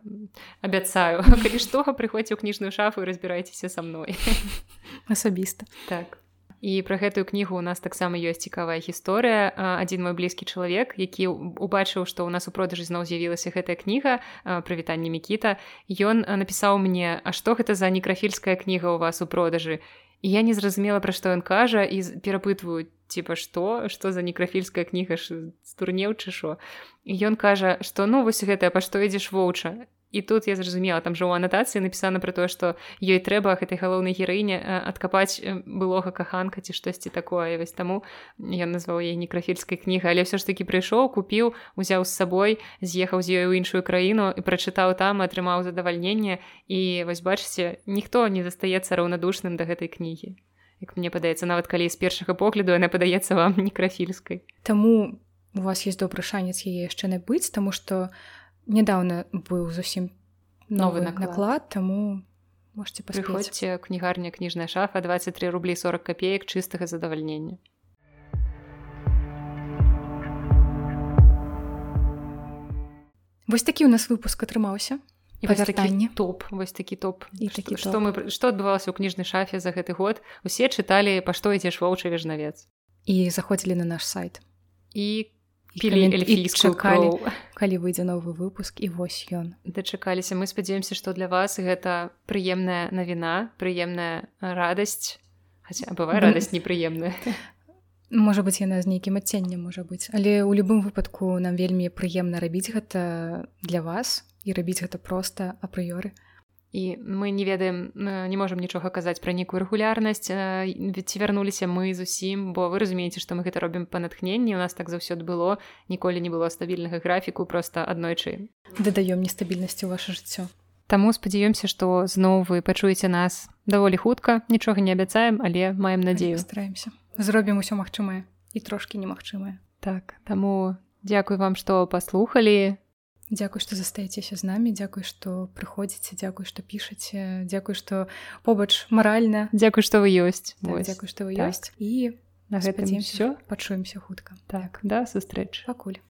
абяцаю (laughs) калі што прыходзьце ў кніжную шафу і разбірайцеся са мной. (laughs) Асабіста так. І пра гэтую кнігу у нас таксама ёсць цікавая гісторыя. Адзін мой блізкі чалавек які убачыў што ў нас у продажы зноў з'явілася гэтая кніга прывітанне мікіта ён напісаў мне А што гэта за некрафільская кніга ў вас у продажы і я не зразумела пра што ён кажа і перапытваю типа што што за некрафільская кніга ж стурнеў чы шо ён кажа што ну вось гэтая па што ідзеш воўча і тут я зразумела там жа у анатацыі напісана пра тое што ёй трэба гэтай галоўнай гераіне адкапаць былога каханка ці штосьці такое. Вось таму я назваў яе некрафільскай кніга але ўсё ж такі прыйшоў купіў узяў з сабой з'ехаў з ёй у іншую краіну і прачытаў там атрымаў задавальненне і вось бачыце ніхто не застаецца раўнадушным да гэтай кнігі як мне падаецца нават калі з першага погляду яна падаецца вам (laughs) некрафільскай Таму у вас есть добры шанец яе яшчэ набыць таму што у нядаўна быў зусім новы наклад, наклад таму можете прыходзьце кнігарня кніжная шафа 23 рублі 40 копеек чыстага задавальнення Вось такі у нас выпуск атрымаўся. Павяртанне. топ вось такі топ. І такі што мы што адбывалася ў кніжнай шафе за гэты год? Усе чыталі па што ідзеш воўчы вежнавец і заходзілі на наш сайт. І чакалі калі выйдзе новы выпуск і вось ён дачакаліся мы спадзяемся што для вас гэта прыемная навіна прыемная радасць хаця бывае радасць непрыемная (laughs) можа быць яна з нейкім адценнем можа быць але ў любым выпадку нам вельмі прыемна рабіць гэта для вас і рабіць гэта проста апрыёры і мы не ведаем не можемм нічога казаць пра нейкую рэгулярнасць ці вярнуліся мы зусім бо вы разумееце што мы гэта робім па натхненні у нас так заўсёды было. Ніколі не было стабільнага графіку просто аднойчы дадаём нестабільнасці ў ваше жыццё Таму спадзяёмся што зноў вы пачуеце нас даволі хутка нічога не абяцаем але маем надзею стараемся зробім усё магчымае і трошки немагчымае. Так таму дзякуй вам што паслухалі Дзякуй, што застаецеся з намі, дзякуй, што прыходзіце, дзякуй, што пішаце, дзякуй, што побач маральна. Дзякуй, што вы ёсць. Так, дзякуй, што вы так. ёсць і на гэтым ўсё пачуемся хутка. Так да сустрэч пакуль.